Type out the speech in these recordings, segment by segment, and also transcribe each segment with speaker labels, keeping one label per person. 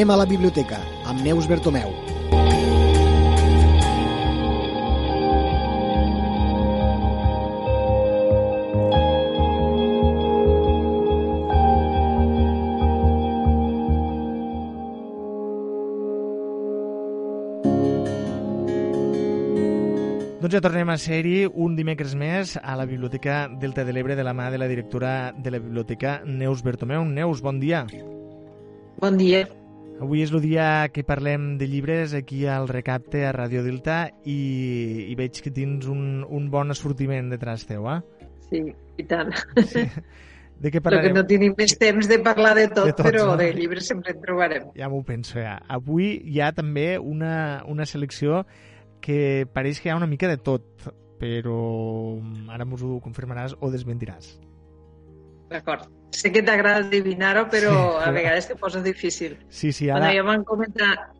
Speaker 1: Anem a la biblioteca, amb Neus Bertomeu.
Speaker 2: Doncs ja tornem a ser-hi un dimecres més a la Biblioteca Delta de l'Ebre de la mà de la directora de la biblioteca Neus Bertomeu. Neus, bon dia.
Speaker 3: Bon dia.
Speaker 2: Avui és el dia que parlem de llibres aquí al Recapte a Radio Delta i, i veig que tens un, un bon assortiment detrás teu, eh?
Speaker 3: Sí, i tant.
Speaker 2: Sí. De què parlarem?
Speaker 3: que no tenim més temps de parlar de tot,
Speaker 2: De tots,
Speaker 3: però
Speaker 2: no?
Speaker 3: de llibres sempre en trobarem.
Speaker 2: Ja m'ho penso, ja. Avui hi ha també una, una selecció que pareix que hi ha una mica de tot, però ara mos ho confirmaràs o desmentiràs.
Speaker 3: D'acord. Sé que t'agrada adivinar-ho, però
Speaker 2: Sí.
Speaker 3: a vegades te posa difícil.
Speaker 2: Sí, sí,
Speaker 3: Bueno,
Speaker 2: ara...
Speaker 3: ja van comentar...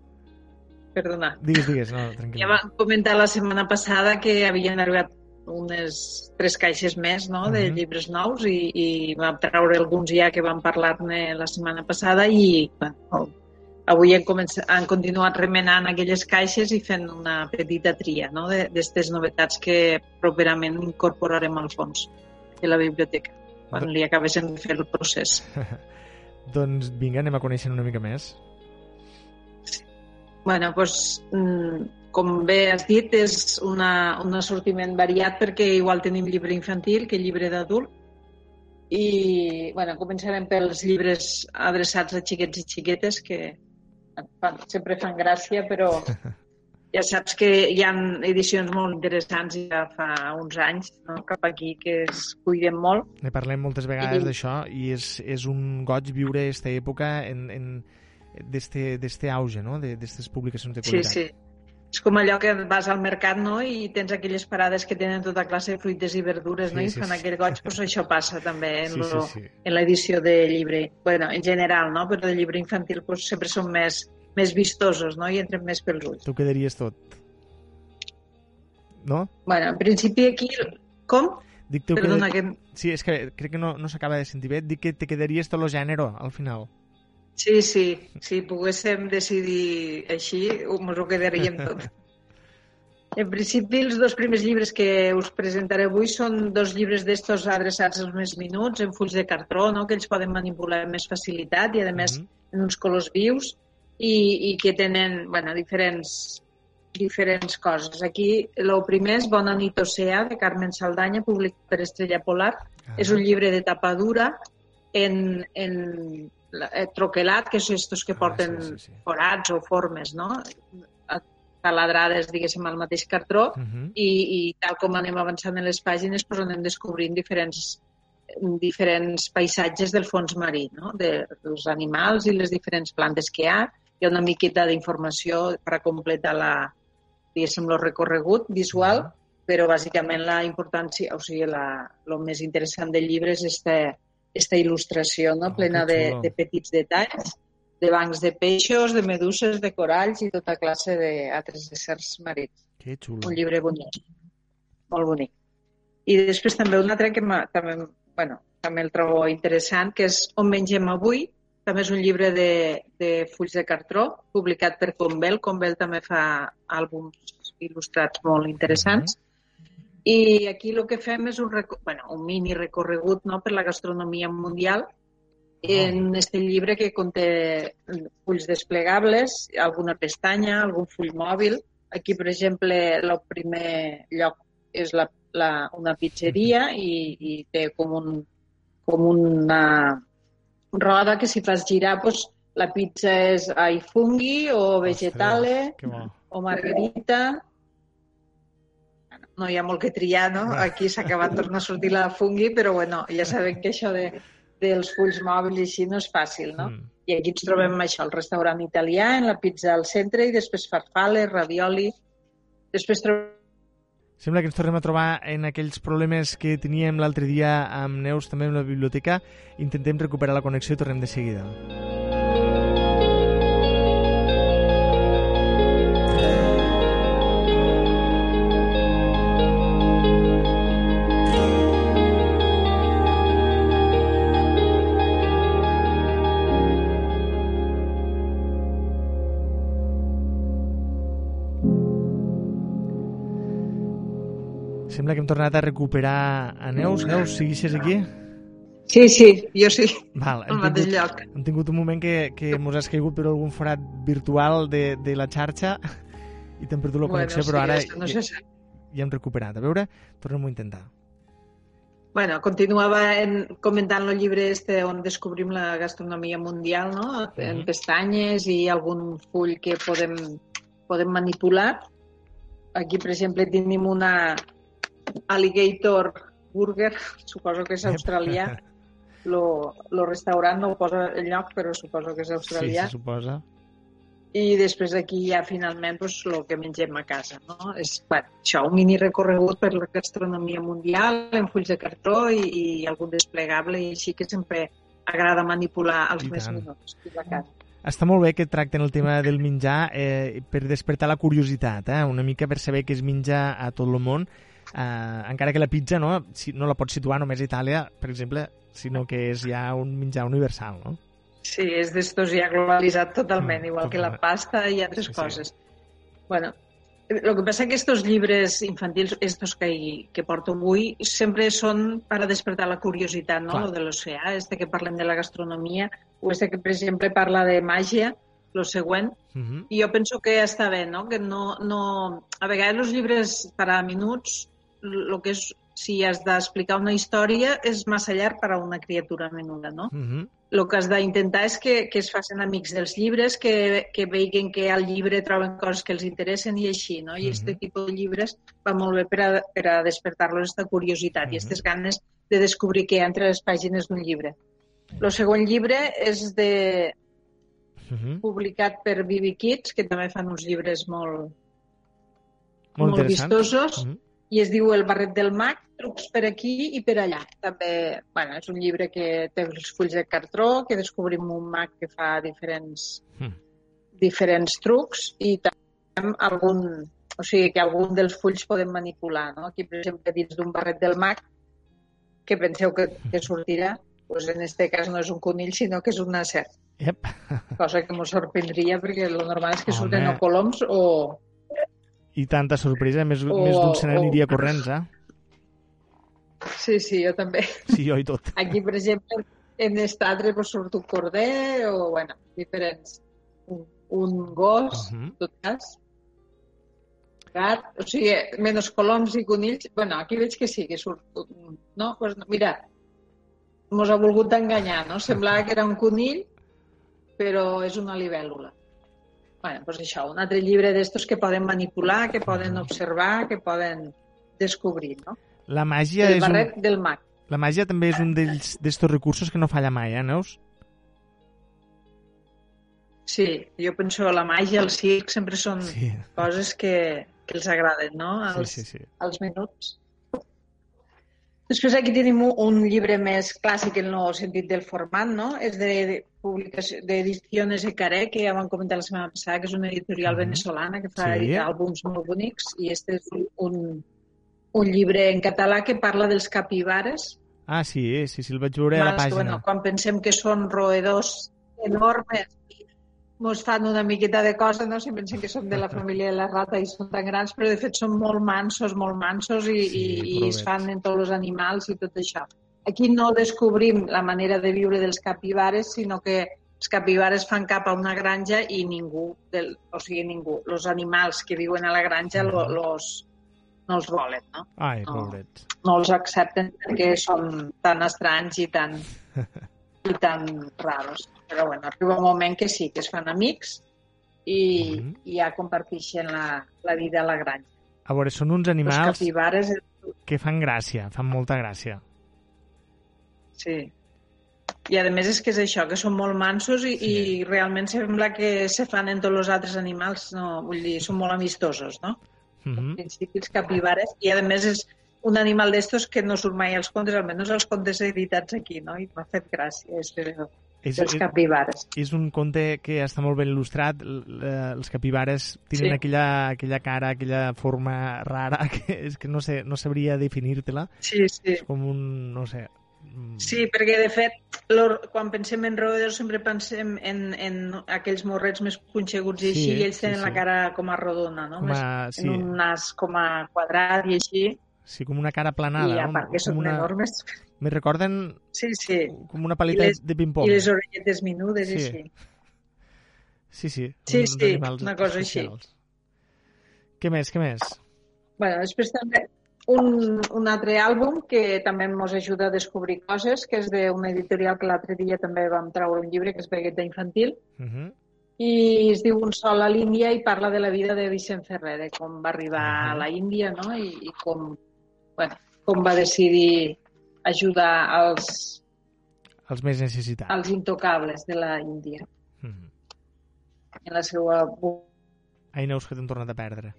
Speaker 3: Perdona.
Speaker 2: Digues, digues, no, tranquil.
Speaker 3: Ja van comentar la setmana passada que havien arribat unes tres caixes més no, de
Speaker 2: Mhm.
Speaker 3: llibres nous i, i vam treure alguns ja que vam parlar-ne la setmana passada i bueno, avui han, començat, han continuat remenant aquelles caixes i fent una petita tria no, d'aquestes novetats que properament incorporarem al fons de la biblioteca quan li acabéssim de fer el procés.
Speaker 2: Doncs vinga, anem a conèixer una mica més.
Speaker 3: Bueno, doncs, com bé has dit, és una, un assortiment variat perquè igual tenim llibre infantil que llibre d'adult. I bueno, començarem pels llibres adreçats a xiquets i xiquetes que fan, sempre fan gràcia, però ja saps que hi ha edicions molt interessants ja fa uns anys no? cap aquí que es cuiden molt.
Speaker 2: Ne parlem moltes vegades
Speaker 3: I-
Speaker 2: d'això i és, és un goig viure aquesta època en, en d'este d'este auge, no? D'estes publicacions de
Speaker 3: Sí,
Speaker 2: qualitat.
Speaker 3: sí. És com allò que vas al mercat no? i tens aquelles parades que tenen tota classe de fruites i verdures no?
Speaker 2: Sí,
Speaker 3: i
Speaker 2: sí,
Speaker 3: fan
Speaker 2: sí.
Speaker 3: aquell goig, doncs això passa també en,
Speaker 2: Sí, sí,
Speaker 3: lo,
Speaker 2: sí.
Speaker 3: en l'edició de llibre. bueno, en general, no? però de llibre infantil doncs, sempre són més, més vistosos no? i entren més pels ulls.
Speaker 2: Tu quedaries tot. No?
Speaker 3: Bueno, en principi aquí... Com?
Speaker 2: Dic, tu
Speaker 3: Perdona,
Speaker 2: queda-
Speaker 3: que...
Speaker 2: Sí, és que crec que no, no s'acaba de sentir bé. Dic que te quedaries tot el gènere al final.
Speaker 3: Sí, sí, si poguéssim decidir així, ens ho quedaríem tot. En principi, els dos primers llibres que us presentaré avui són dos llibres d'estos adreçats als més minuts, en fulls de cartró, no? que ells poden manipular amb més facilitat i, a més,
Speaker 2: Mhm.
Speaker 3: en uns colors vius i, i que tenen bueno, diferents, diferents coses. Aquí, el primer és Bona nit Oceà, de Carmen Saldanya, publicat per Estrella Polar.
Speaker 2: Ah.
Speaker 3: És un llibre de tapa dura en, en eh, troquelat, que són estos que
Speaker 2: Ah,
Speaker 3: porten
Speaker 2: sí, sí, sí.
Speaker 3: forats o formes, no? Taladrades, diguéssim, al mateix cartró
Speaker 2: Mhm.
Speaker 3: i, i tal com anem avançant en les pàgines doncs anem descobrint diferents diferents paisatges del fons marí, no? de, dels animals i les diferents plantes que hi ha. Hi ha una miqueta d'informació per a completar la, diguéssim, el recorregut visual, però bàsicament la importància, o sigui, la, el més interessant del llibre és esta, esta il·lustració no?
Speaker 2: Oh,
Speaker 3: plena de, de petits detalls, de bancs de peixos, de meduses, de coralls i tota classe d'altres éssers marins
Speaker 2: Que xulo.
Speaker 3: un llibre bonic, molt bonic. I després també un altre que també, bueno, també el trobo interessant, que és On mengem avui, també és un llibre de, de fulls de cartró, publicat per Convel. Convel també fa àlbums il·lustrats molt interessants. I aquí el que fem és un, bueno, un mini recorregut no, per la gastronomia mundial en este llibre que conté fulls desplegables, alguna pestanya, algun full mòbil. Aquí, per exemple, el primer lloc és la, la, una pizzeria i, i té com, un, com una roda que si fas girar, doncs, la pizza és ai funghi o vegetale
Speaker 2: Ostres,
Speaker 3: o margarita. No hi ha molt que triar, no? Aquí s'ha acabat tornar a sortir la funghi, però bueno, ja sabem que això de, dels fulls mòbils i així no és fàcil, no?
Speaker 2: Mm.
Speaker 3: I aquí ens trobem això, el restaurant italià, en la pizza al centre, i després farfales, ravioli. Després trobem
Speaker 2: Sembla que ens tornem a trobar en aquells problemes que teníem l'altre dia amb Neus també en la biblioteca. Intentem recuperar la connexió i tornem de seguida. Sembla que hem tornat a recuperar a Neus. Neus, seguixes aquí?
Speaker 3: Sí, sí, jo sí,
Speaker 2: Val,
Speaker 3: al
Speaker 2: hem
Speaker 3: mateix
Speaker 2: tingut,
Speaker 3: lloc.
Speaker 2: hem tingut un moment que, que mos has caigut per algun forat virtual de, de la xarxa i t'hem perdut la connexió, però ara
Speaker 3: no
Speaker 2: ja,
Speaker 3: sap.
Speaker 2: ja hem recuperat. A veure, tornem-ho a intentar.
Speaker 3: Bueno, continuava en, comentant el llibre este on descobrim la gastronomia mundial, no? En
Speaker 2: Mhm.
Speaker 3: pestanyes i algun full que podem, podem manipular. Aquí, per exemple, tenim una alligator burger, suposo que és australià. Lo, lo restaurant no ho posa el lloc, però suposo que és
Speaker 2: Sí,
Speaker 3: australià.
Speaker 2: se suposa.
Speaker 3: I després aquí ja finalment pues, el que mengem a casa. No? És bueno, això, un mini recorregut per la gastronomia mundial en fulls de cartró i, i algun desplegable i així que sempre agrada manipular els
Speaker 2: I
Speaker 3: més
Speaker 2: tant.
Speaker 3: minuts fins a casa.
Speaker 2: Està molt bé que tracten el tema del menjar eh, per despertar la curiositat, eh? una mica per saber què es menja a tot el món, eh, encara que la pizza no, si, no la pots situar només a Itàlia, per exemple, sinó que és ja un menjar universal, no?
Speaker 3: Sí, és d'estos ja globalitzat totalment,
Speaker 2: Mm,
Speaker 3: igual que la pasta i altres
Speaker 2: Sí, sí.
Speaker 3: coses. Bueno, lo que passa que estos llibres infantils, estos que, que porto avui, sempre són per a despertar la curiositat, no?
Speaker 2: Clar.
Speaker 3: Lo de l'oceà, este que parlem de la gastronomia, o este que, per exemple, parla de màgia, lo següent,
Speaker 2: Uh -huh.
Speaker 3: i jo penso que està bé, no? Que no, no... A vegades els llibres per a minuts, el que és, si has d'explicar una història, és massa llarg per a una criatura menuda, no?
Speaker 2: Uh -huh.
Speaker 3: el que has d'intentar és que, que es facin amics dels llibres, que, que veiguin que al llibre troben coses que els interessen i així, no? I aquest
Speaker 2: Mhm.
Speaker 3: tipus de llibres va molt bé per a, per a despertar-los aquesta curiositat
Speaker 2: Mhm.
Speaker 3: i aquestes ganes de descobrir què hi ha entre les pàgines d'un llibre. El següent llibre és de,
Speaker 2: Uh -huh.
Speaker 3: publicat per Bibi Kids, que també fan uns llibres molt,
Speaker 2: Molt,
Speaker 3: molt vistosos,
Speaker 2: Uh -huh.
Speaker 3: I es diu El barret del mag, trucs per aquí i per allà. També, bueno, és un llibre que té els fulls de cartró, que descobrim un mag que fa diferents,
Speaker 2: Mm.
Speaker 3: diferents trucs i també algun, o sigui, que algun dels fulls podem manipular. No? Aquí, per exemple, dins d'un barret del mag, que penseu que, que sortirà, doncs en aquest cas no és un conill, sinó que és una serp,
Speaker 2: Yep.
Speaker 3: cosa que ens sorprendria perquè el normal és que surten o coloms o,
Speaker 2: I tanta sorpresa, més,
Speaker 3: O-
Speaker 2: més d'un se n'aniria
Speaker 3: o-
Speaker 2: corrents, eh?
Speaker 3: Sí, sí, jo també.
Speaker 2: Sí, jo i tot.
Speaker 3: Aquí, per exemple, en aquest altre pues, surt un corder o, bueno, diferents. Un, un gos,
Speaker 2: Uh -huh.
Speaker 3: en tot cas. Gat, o sigui, menys coloms i conills. bueno, aquí veig que sí, que surt un... No? Pues, no, mira, mos ha volgut enganyar, no? Semblava que era un conill, però és una libèl·lula. Bueno, pues això, un altre llibre d'estos que poden manipular, que poden observar, que poden descobrir, no?
Speaker 2: La màgia,
Speaker 3: El
Speaker 2: és un,
Speaker 3: barret del mag.
Speaker 2: la màgia també és un d'estos recursos que no falla mai, eh, Neus?
Speaker 3: Sí, jo penso la màgia, el circ, sempre són
Speaker 2: Sí,
Speaker 3: coses que, que els agraden, no?
Speaker 2: sí,
Speaker 3: Als,
Speaker 2: sí. sí.
Speaker 3: als minuts. Després aquí tenim un, llibre més clàssic en el sentit del format, no? És de, de publicació d'Ediciones Ecaré, que ja vam comentar la setmana passada, que és una editorial
Speaker 2: Mhm.
Speaker 3: venezolana que fa
Speaker 2: Sí.
Speaker 3: àlbums molt bonics, i este és un, un, llibre en català que parla dels capibares,
Speaker 2: Ah, sí, sí, sí, el vaig veure a la pàgina.
Speaker 3: Bueno, quan pensem que són roedors enormes, mos fan una miqueta de cosa, no? Si pensem que són de la família de la rata i són tan grans, però de fet són molt mansos, molt mansos i,
Speaker 2: Sí,
Speaker 3: i, i es fan en tots els animals i tot això. Aquí no descobrim la manera de viure dels capibares, sinó que els capibares fan cap a una granja i ningú, del, o sigui, ningú, els animals que viuen a la granja lo,
Speaker 2: Mhm.
Speaker 3: los, no els volen, no?
Speaker 2: Ai,
Speaker 3: No. no els accepten perquè són tan estranys i tan, i tan raros. Però bueno, arriba un moment que sí, que es fan amics i,
Speaker 2: Mhm.
Speaker 3: i ja comparteixen la, la vida a la granja.
Speaker 2: A veure, són uns animals
Speaker 3: capibares,
Speaker 2: que fan gràcia, fan molta gràcia.
Speaker 3: sí. I a més és que és això, que són molt mansos i,
Speaker 2: Sí.
Speaker 3: i realment sembla que se fan en tots els altres animals, no? Vull dir, són molt amistosos, no?
Speaker 2: Uh
Speaker 3: en
Speaker 2: -huh.
Speaker 3: principi els capibares, i a més és un animal d'estos que no surt mai als contes, almenys els contes editats aquí, no? I m'ha fet gràcia, és que
Speaker 2: És,
Speaker 3: els
Speaker 2: és,
Speaker 3: capibares.
Speaker 2: és un conte que està molt ben il·lustrat. L- l- Els capibares tenen
Speaker 3: Sí.
Speaker 2: aquella, aquella cara, aquella forma rara, que és que no sé, no sabria definir-te-la.
Speaker 3: Sí, sí.
Speaker 2: És com un, no sé... mm,
Speaker 3: Sí, perquè de fet, lo, quan pensem en roedors sempre pensem en, en aquells morrets més punxeguts i
Speaker 2: Sí,
Speaker 3: així, i ells
Speaker 2: sí,
Speaker 3: tenen
Speaker 2: sí.
Speaker 3: la cara com a rodona, no?
Speaker 2: Com a,
Speaker 3: Més,
Speaker 2: sí,
Speaker 3: En un nas com a quadrat i així.
Speaker 2: Sí, com una cara planada.
Speaker 3: I a
Speaker 2: no?
Speaker 3: part que
Speaker 2: Com
Speaker 3: són
Speaker 2: una...
Speaker 3: enormes.
Speaker 2: Me recorden
Speaker 3: Sí, sí.
Speaker 2: com una paleta
Speaker 3: les,
Speaker 2: de ping-pong.
Speaker 3: I les orelletes minudes
Speaker 2: Sí.
Speaker 3: i així.
Speaker 2: Sí, sí.
Speaker 3: Sí,
Speaker 2: uns
Speaker 3: sí, una cosa així.
Speaker 2: especials. Què més, què més?
Speaker 3: bueno, després també un, un altre àlbum que també ens ajuda a descobrir coses, que és d'una editorial que l'altre dia també vam treure un llibre, que és Vegueta Infantil,
Speaker 2: Uh -huh.
Speaker 3: i es diu Un sol a l'Índia i parla de la vida de Vicent Ferrer, de com va arribar
Speaker 2: Ah.
Speaker 3: a la Índia no? I, i com, bueno, com va decidir ajudar als,
Speaker 2: Els més necessitats.
Speaker 3: als intocables de la Índia
Speaker 2: Uh -huh.
Speaker 3: en la seva
Speaker 2: Ai, Neus, que t'hem tornat a perdre.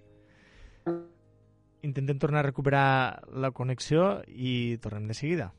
Speaker 2: Intentem tornar a recuperar la connexió i tornem de seguida.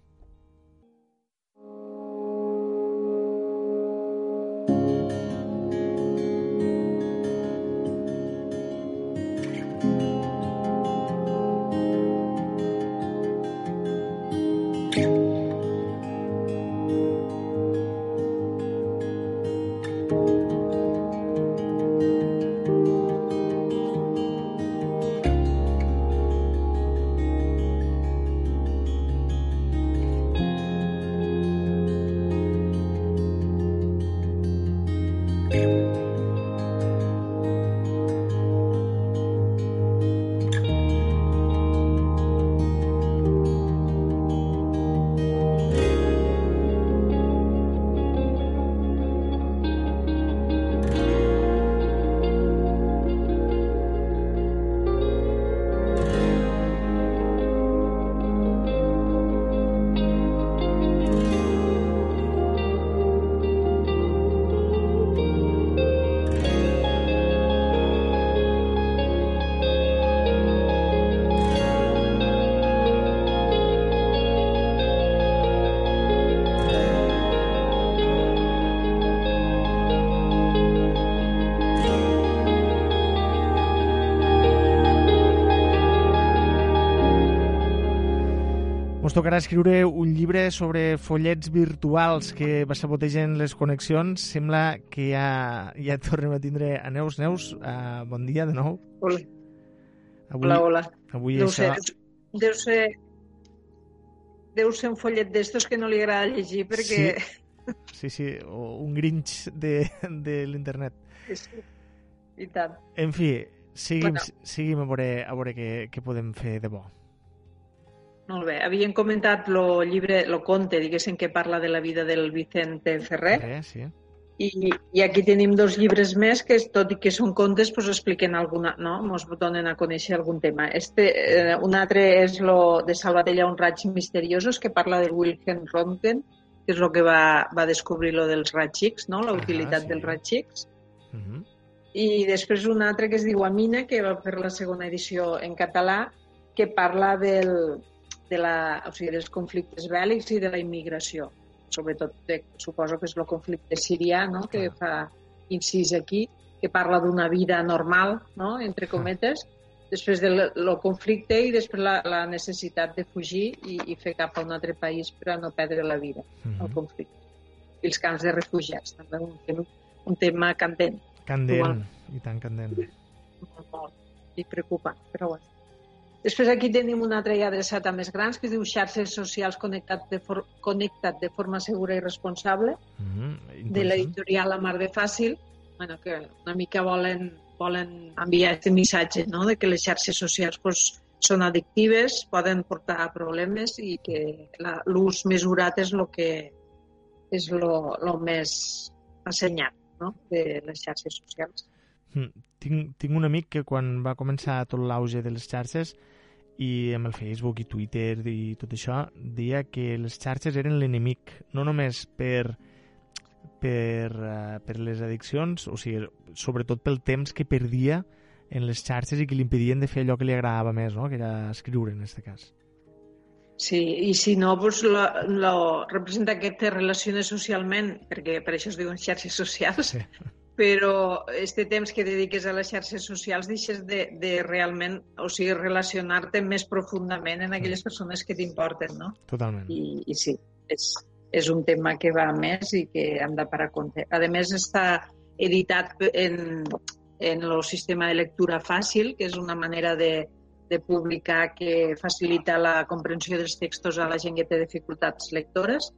Speaker 2: Ens tocarà escriure un llibre sobre follets virtuals que sabotegen les connexions. Sembla que ja, ja tornem a tindre a Neus. Neus, uh, bon dia de nou.
Speaker 3: Hola,
Speaker 2: Avui,
Speaker 3: hola. hola.
Speaker 2: avui
Speaker 3: Deu
Speaker 2: això...
Speaker 3: ser, deu ser, deu ser un follet d'estos que no li agrada llegir perquè...
Speaker 2: Sí, sí, o un grinch de, de l'internet.
Speaker 3: Sí. sí. I tant.
Speaker 2: En fi, seguim,
Speaker 3: Bueno.
Speaker 2: seguim a veure, a veure què, què podem fer de bo.
Speaker 3: Molt bé. Havien comentat lo llibre, lo conte, diguéssim, que parla de la vida del Vicente Ferrer.
Speaker 2: Eh, sí.
Speaker 3: I, I aquí tenim dos llibres més que, tot i que són contes, pues, expliquen alguna, no? Ens donen a conèixer algun tema. Este, eh, un altre és lo de Salvatella, un raig misteriosos, que parla del Wilhelm Röntgen, que és el que va, va descobrir lo dels X, no? la
Speaker 2: Ah,
Speaker 3: utilitat
Speaker 2: sí.
Speaker 3: del raig X.
Speaker 2: Uh -huh.
Speaker 3: I després un altre que es diu Amina, que va fer la segona edició en català, que parla del, de la, o sigui, dels conflictes bèl·lics i de la immigració. Sobretot, de, suposo que és el conflicte sirià, no? que fa incís aquí, que parla d'una vida normal, no? entre cometes, després del lo conflicte i després la, la necessitat de fugir i, i fer cap a un altre país per a no perdre la vida
Speaker 2: Uh
Speaker 3: al
Speaker 2: -huh.
Speaker 3: conflicte. I els camps de refugiats, també un, tema- un tema candent
Speaker 2: Candent, i tan candent.
Speaker 3: molt, molt i preocupant, però bueno. Després aquí tenim un altre ja adreçat a més grans que es diu xarxes socials connectat de, for connectat de forma segura i responsable
Speaker 2: Uh -huh.
Speaker 3: de l'editorial La Mar de Fàcil, bueno, que una mica volen, volen enviar aquest missatge no? de que les xarxes socials pues, són addictives, poden portar a problemes i que la- l'ús mesurat és el que és lo, lo més assenyat no? de les xarxes socials.
Speaker 2: Mm, Tinc, tinc un amic que quan va començar tot l'auge de les xarxes i amb el Facebook i Twitter i tot això, deia que les xarxes eren l'enemic, no només per per, uh, per les addiccions, o sigui, sobretot pel temps que perdia en les xarxes i que li impedien de fer allò que li agradava més, no? que era escriure, en aquest cas.
Speaker 3: Sí, i si no, doncs, lo, lo, representa que te relaciones socialment, perquè per això es diuen xarxes socials,
Speaker 2: Sí.
Speaker 3: però este temps que dediques a les xarxes socials deixes de, de realment, o sigui, relacionar-te més profundament en aquelles persones que t'importen, no?
Speaker 2: Totalment.
Speaker 3: I, i sí, és, és un tema que va a més i que hem de parar compte. A més, està editat en, en el sistema de lectura fàcil, que és una manera de, de publicar que facilita la comprensió dels textos a la gent que té dificultats lectores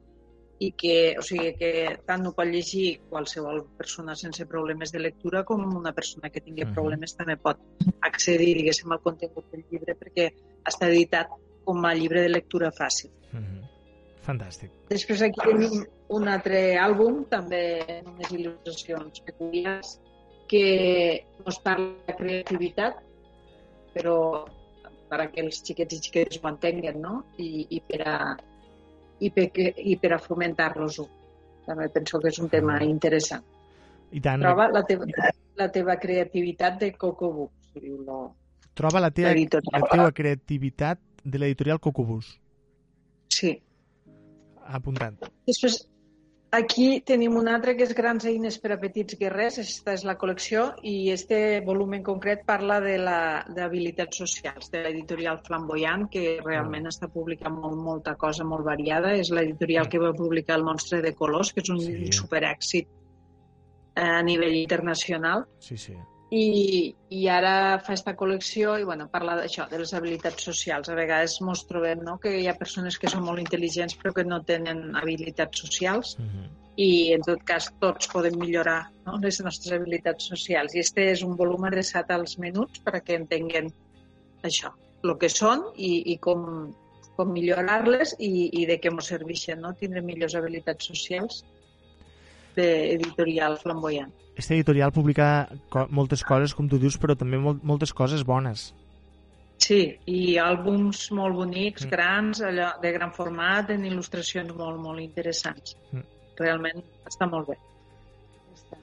Speaker 3: i que, o sigui, que tant ho pot llegir qualsevol persona sense problemes de lectura com una persona que tingui problemes també pot accedir, diguéssim, al contingut del llibre perquè està editat com a llibre de lectura fàcil.
Speaker 2: Mm -hmm. Fantàstic.
Speaker 3: Després aquí tenim un altre àlbum, també amb unes il·lustracions peculiars, que ens parla de creativitat, però per a que els xiquets i xiquetes ho entenguin, no? I, i per a, i per, i per a fomentar-los-ho. També penso que és un tema interessant.
Speaker 2: I tant.
Speaker 3: Troba la teva, la teva creativitat de Coco Books, diu lo,
Speaker 2: Troba la teva, la teva creativitat de l'editorial Cocobús.
Speaker 3: Sí.
Speaker 2: Apuntat.
Speaker 3: Després, aquí tenim un altre que és Grans eines per a petits guerrers. Aquesta és la col·lecció i este volum en concret parla de la d'habilitats socials, de l'editorial Flamboyant, que realment està publicant molt, molta cosa molt variada. És l'editorial que va publicar El monstre de colors, que és un
Speaker 2: Sí.
Speaker 3: superèxit eh, a nivell internacional.
Speaker 2: Sí, sí.
Speaker 3: I, i ara fa esta col·lecció i bueno, parla d'això, de les habilitats socials. A vegades ens trobem no, que hi ha persones que són molt intel·ligents però que no tenen habilitats socials
Speaker 2: Mm -hmm.
Speaker 3: i en tot cas tots podem millorar no, les nostres habilitats socials. I este és un volum adreçat als menuts perquè entenguen això, el que són i, i com, com millorar-les i, i de què ens serveixen, no? tindre millors habilitats socials d'editorial flamboyant.
Speaker 2: Este editorial publica co moltes coses, com tu dius, però també mol moltes coses bones.
Speaker 3: Sí, i àlbums molt bonics,
Speaker 2: Mm.
Speaker 3: grans, allò, de gran format, en il·lustracions molt, molt interessants.
Speaker 2: Mm.
Speaker 3: Realment està molt bé. Està.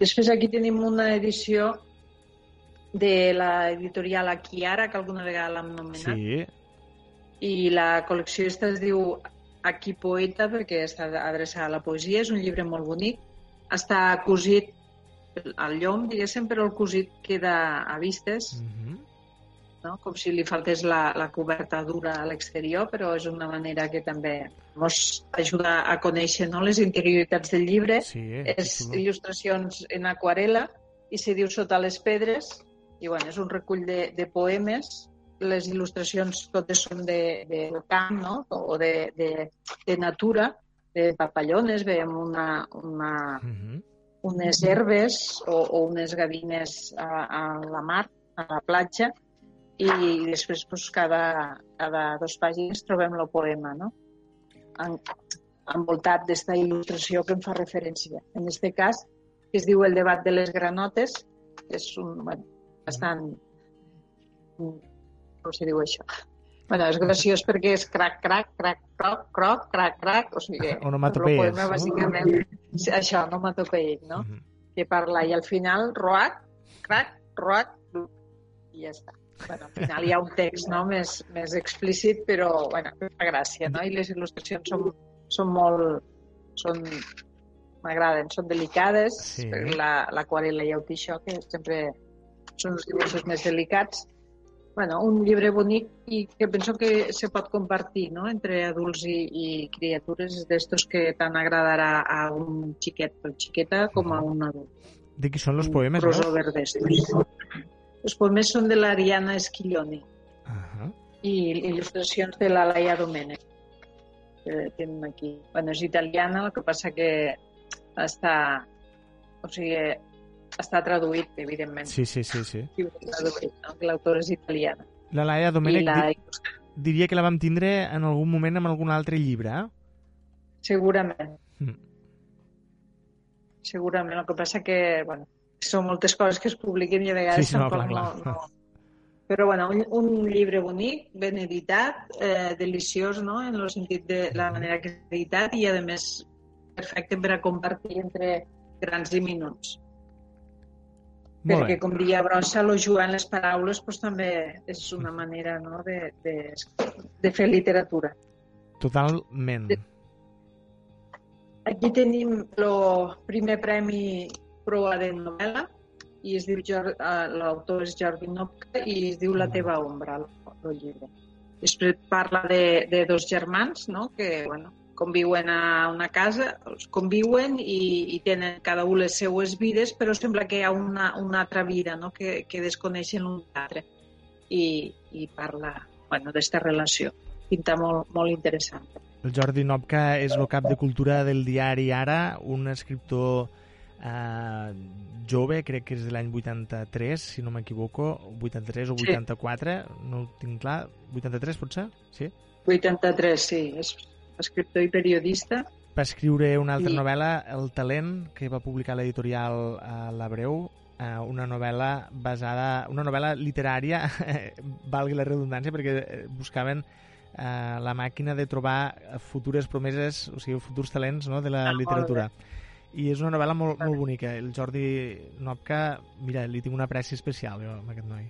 Speaker 3: Després aquí tenim una edició de l'editorial Akiara, que alguna vegada l'hem nomenat,
Speaker 2: Sí.
Speaker 3: i la col·lecció esta es diu Aquí Poeta, perquè està adreçada a la poesia, és un llibre molt bonic, està cosit al llom, diguéssim, però el cosit queda a vistes,
Speaker 2: Mm -hmm.
Speaker 3: no? com si li faltés la, la coberta dura a l'exterior, però és una manera que també ens ajuda a conèixer no? les interioritats del llibre.
Speaker 2: Sí,
Speaker 3: és
Speaker 2: xulo.
Speaker 3: il·lustracions en aquarela i se diu Sota les pedres, i bueno, és un recull de, de poemes. Les il·lustracions totes són de, de camp no? o de, de, de natura, de papallones, veiem una, una,
Speaker 2: Mm -hmm.
Speaker 3: unes herbes o, o unes gavines a, a la mar, a la platja, i després pues, cada, cada dos pàgines trobem el poema, no? En, envoltat d'esta il·lustració que em fa referència. En aquest cas, que es diu El debat de les granotes, és un, bueno, bastant... Com se diu això? Bueno, és graciós perquè és crac, crac, crac, croc, croc, crac, crac, o sigui,
Speaker 2: Onomatopeies,
Speaker 3: el poema,
Speaker 2: no?
Speaker 3: bàsicament, sí, això, onomatopeic, no?
Speaker 2: Mm -hmm.
Speaker 3: que parla i al final roac, crac, roac, i ja està. Bueno, al final hi ha un text no? més, més explícit, però bueno, fa gràcia, no? I les il·lustracions són, són molt... Són, m'agraden, són delicades,
Speaker 2: Sí.
Speaker 3: la- l'aquarela ja ho té això, que sempre són els dibuixos més delicats. Bueno, un llibre bonic i que penso que se pot compartir no? entre adults i, i criatures, d'estos que tant agradarà a un xiquet o xiqueta com a un adult.
Speaker 2: De qui són els poemes, no?
Speaker 3: Els poemes són de l'Ariana Esquilloni
Speaker 2: Uh -huh.
Speaker 3: i il·lustracions de la Laia Domènech. Que tenen aquí. Bueno, és italiana, el que passa que està... O sigui, està traduït, evidentment.
Speaker 2: Sí, sí, sí, sí.
Speaker 3: Traduït, no? L'autora és italiana.
Speaker 2: La Laia Domènech
Speaker 3: la...
Speaker 2: di diria que la vam tindre en algun moment amb algun altre llibre. eh?
Speaker 3: Segurament.
Speaker 2: Mm.
Speaker 3: Segurament. El que passa que, bueno, són moltes coses que es publiquen i a vegades
Speaker 2: Sí, sí, no,
Speaker 3: tampoc
Speaker 2: clar, clar.
Speaker 3: no, no... Però, bueno, un, un llibre bonic, ben editat, eh, deliciós, no?, en el sentit de la manera que és editat i, a més, perfecte per a compartir entre grans i minuts. Perquè, com diria Brossa, lo jugar en les paraules pues, també és una manera no, de, de, de fer literatura.
Speaker 2: Totalment.
Speaker 3: Aquí tenim el primer premi Proa de novel·la i es diu eh, l'autor és Jordi Nopka i es diu La teva ombra, el, el llibre. Després parla de, de dos germans no? que bueno, conviuen a una casa, els conviuen i, i tenen cada un les seues vides, però sembla que hi ha una, una altra vida no? que, que desconeixen l'un l'altre. i, i parla bueno, d'esta relació. Pinta molt, molt interessant.
Speaker 2: El Jordi Nopka és el cap de cultura del diari Ara, un escriptor eh, jove, crec que és de l'any 83, si no m'equivoco, 83 o 84, sí. no ho tinc clar, 83 potser? Sí?
Speaker 3: 83, sí, és escriptor i periodista.
Speaker 2: Va escriure una altra I... novel·la, El talent, que va publicar l'editorial a l'Abreu, eh, una novel·la basada, una novel·la literària, valgui la redundància, perquè eh, buscaven eh, la màquina de trobar futures promeses, o sigui, futurs talents no, de la ah, literatura. I és una novel·la molt, molt bonica. El Jordi Nopka, mira, li tinc una apreci especial jo, amb aquest noi.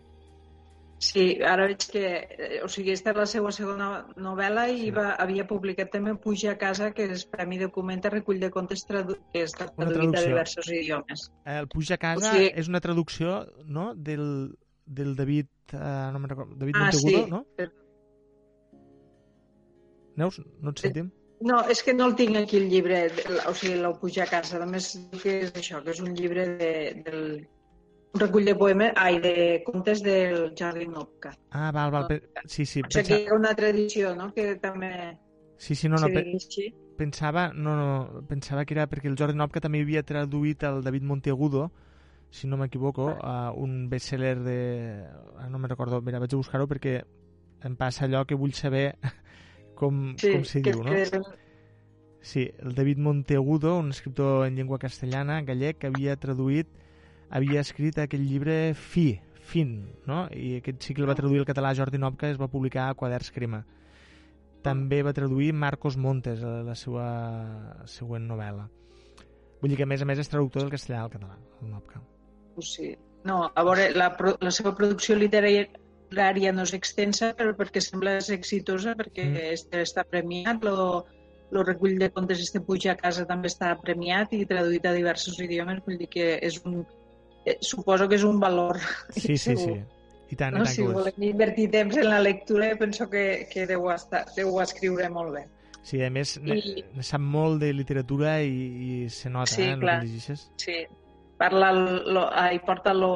Speaker 3: Sí, ara veig que... Eh, o sigui, aquesta és la seva segona novel·la i sí. va, havia publicat també Puja a casa, que és Premi Documenta, recull de contes tradu que està traduït a diversos idiomes.
Speaker 2: El Puja a casa o sigui... és una traducció no? del, del David, uh, no recordo, David ah, Montegudo, sí. no? Neus, no et sentim?
Speaker 3: No, és que no el tinc aquí el llibre, o sigui, l'ho puja a casa. A més, que és això, que és un llibre de, del, un recull de poemes, ai, de contes del Jordi Nopka.
Speaker 2: Ah, val, val. Sí, sí.
Speaker 3: Pensa... que hi ha una tradició, no?, que també...
Speaker 2: Sí, sí, no, no, pe... pensava, no, no, pensava que era perquè el Jordi Nopka també havia traduït el David Monteagudo, si no m'equivoco, a un bestseller de... Ah, no me recordo, mira, vaig a buscar-ho perquè em passa allò que vull saber com, sí, com s'hi diu, no? Que... Sí, el David Monteagudo, un escriptor en llengua castellana, gallec, que havia traduït havia escrit aquell llibre Fi, Fin, no? I aquest sí que el va traduir al català Jordi Nopka es va publicar a Quaderns Crema. També va traduir Marcos Montes, la seva següent novel·la. Vull dir que, a més a més, és traductor del castellà al català, el Nopka.
Speaker 3: Sí. No, a veure, la, la seva producció literària no és extensa, però perquè sembla és exitosa, perquè mm. està premiat, lo, el recull de contes este Puja a casa també està premiat i traduït a diversos idiomes, vull dir que és un, suposo que és un valor.
Speaker 2: Sí, sí, sí. I tant,
Speaker 3: no?
Speaker 2: i tant
Speaker 3: si volem invertir temps en la lectura, penso que, que deu, estar, deu escriure molt bé.
Speaker 2: Sí, a més, I... sap molt de literatura i, i se nota,
Speaker 3: sí,
Speaker 2: eh,
Speaker 3: clar.
Speaker 2: que llegeixes.
Speaker 3: Sí, parla, lo, hi porta lo,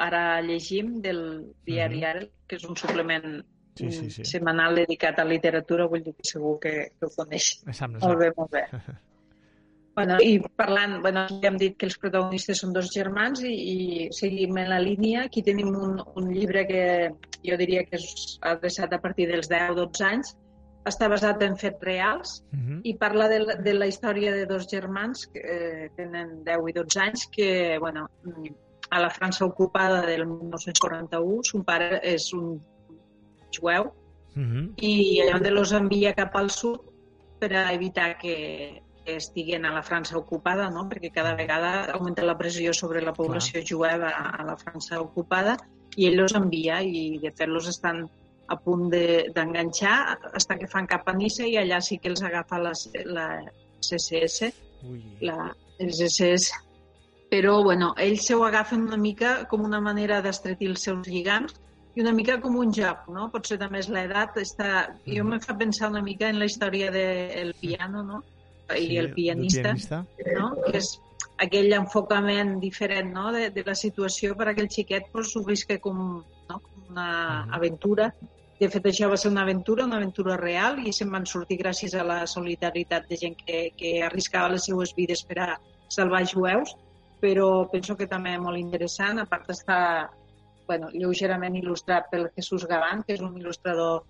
Speaker 3: ara llegim del diari uh -huh. Ara, que és un suplement sí, sí, sí. setmanal dedicat a literatura, vull dir que segur que, que ho coneix. Molt bé, molt bé. Bueno, I parlant, bueno, ja hem dit que els protagonistes són dos germans i, i seguim en la línia. Aquí tenim un, un llibre que jo diria que és adreçat a partir dels 10-12 anys. Està basat en fets reals uh -huh. i parla de, de la història de dos germans que eh, tenen 10 i 12 anys que, bueno, a la França ocupada del 1941, son pare és un jueu uh -huh. i allà los envia cap al sud per a evitar que estiguen a la França ocupada, no? perquè cada vegada augmenta la pressió sobre la població Clar. jueva a la França ocupada i ell els envia i de fet los estan a punt d'enganxar de, fins que fan cap a Nissa i allà sí que els agafa la, la CSS, Ui. la, els SS. Però, bueno, ells se ho agafen una mica com una manera d'estretir els seus lligams i una mica com un joc, no? Potser també és l'edat. Està... Jo mm. me fa pensar una mica en la història del piano, no? I sí, el pianista, pianista. No? que és aquell enfocament diferent no? de, de la situació per a aquell xiquet pues, ho visca com, no? com una uh -huh. aventura. De fet, això va ser una aventura, una aventura real, i se'n van sortir gràcies a la solidaritat de gent que, que arriscava les seues vides per a salvar jueus, però penso que també és molt interessant. A part està bueno, lleugerament il·lustrat pel Jesús Gavant, que és un il·lustrador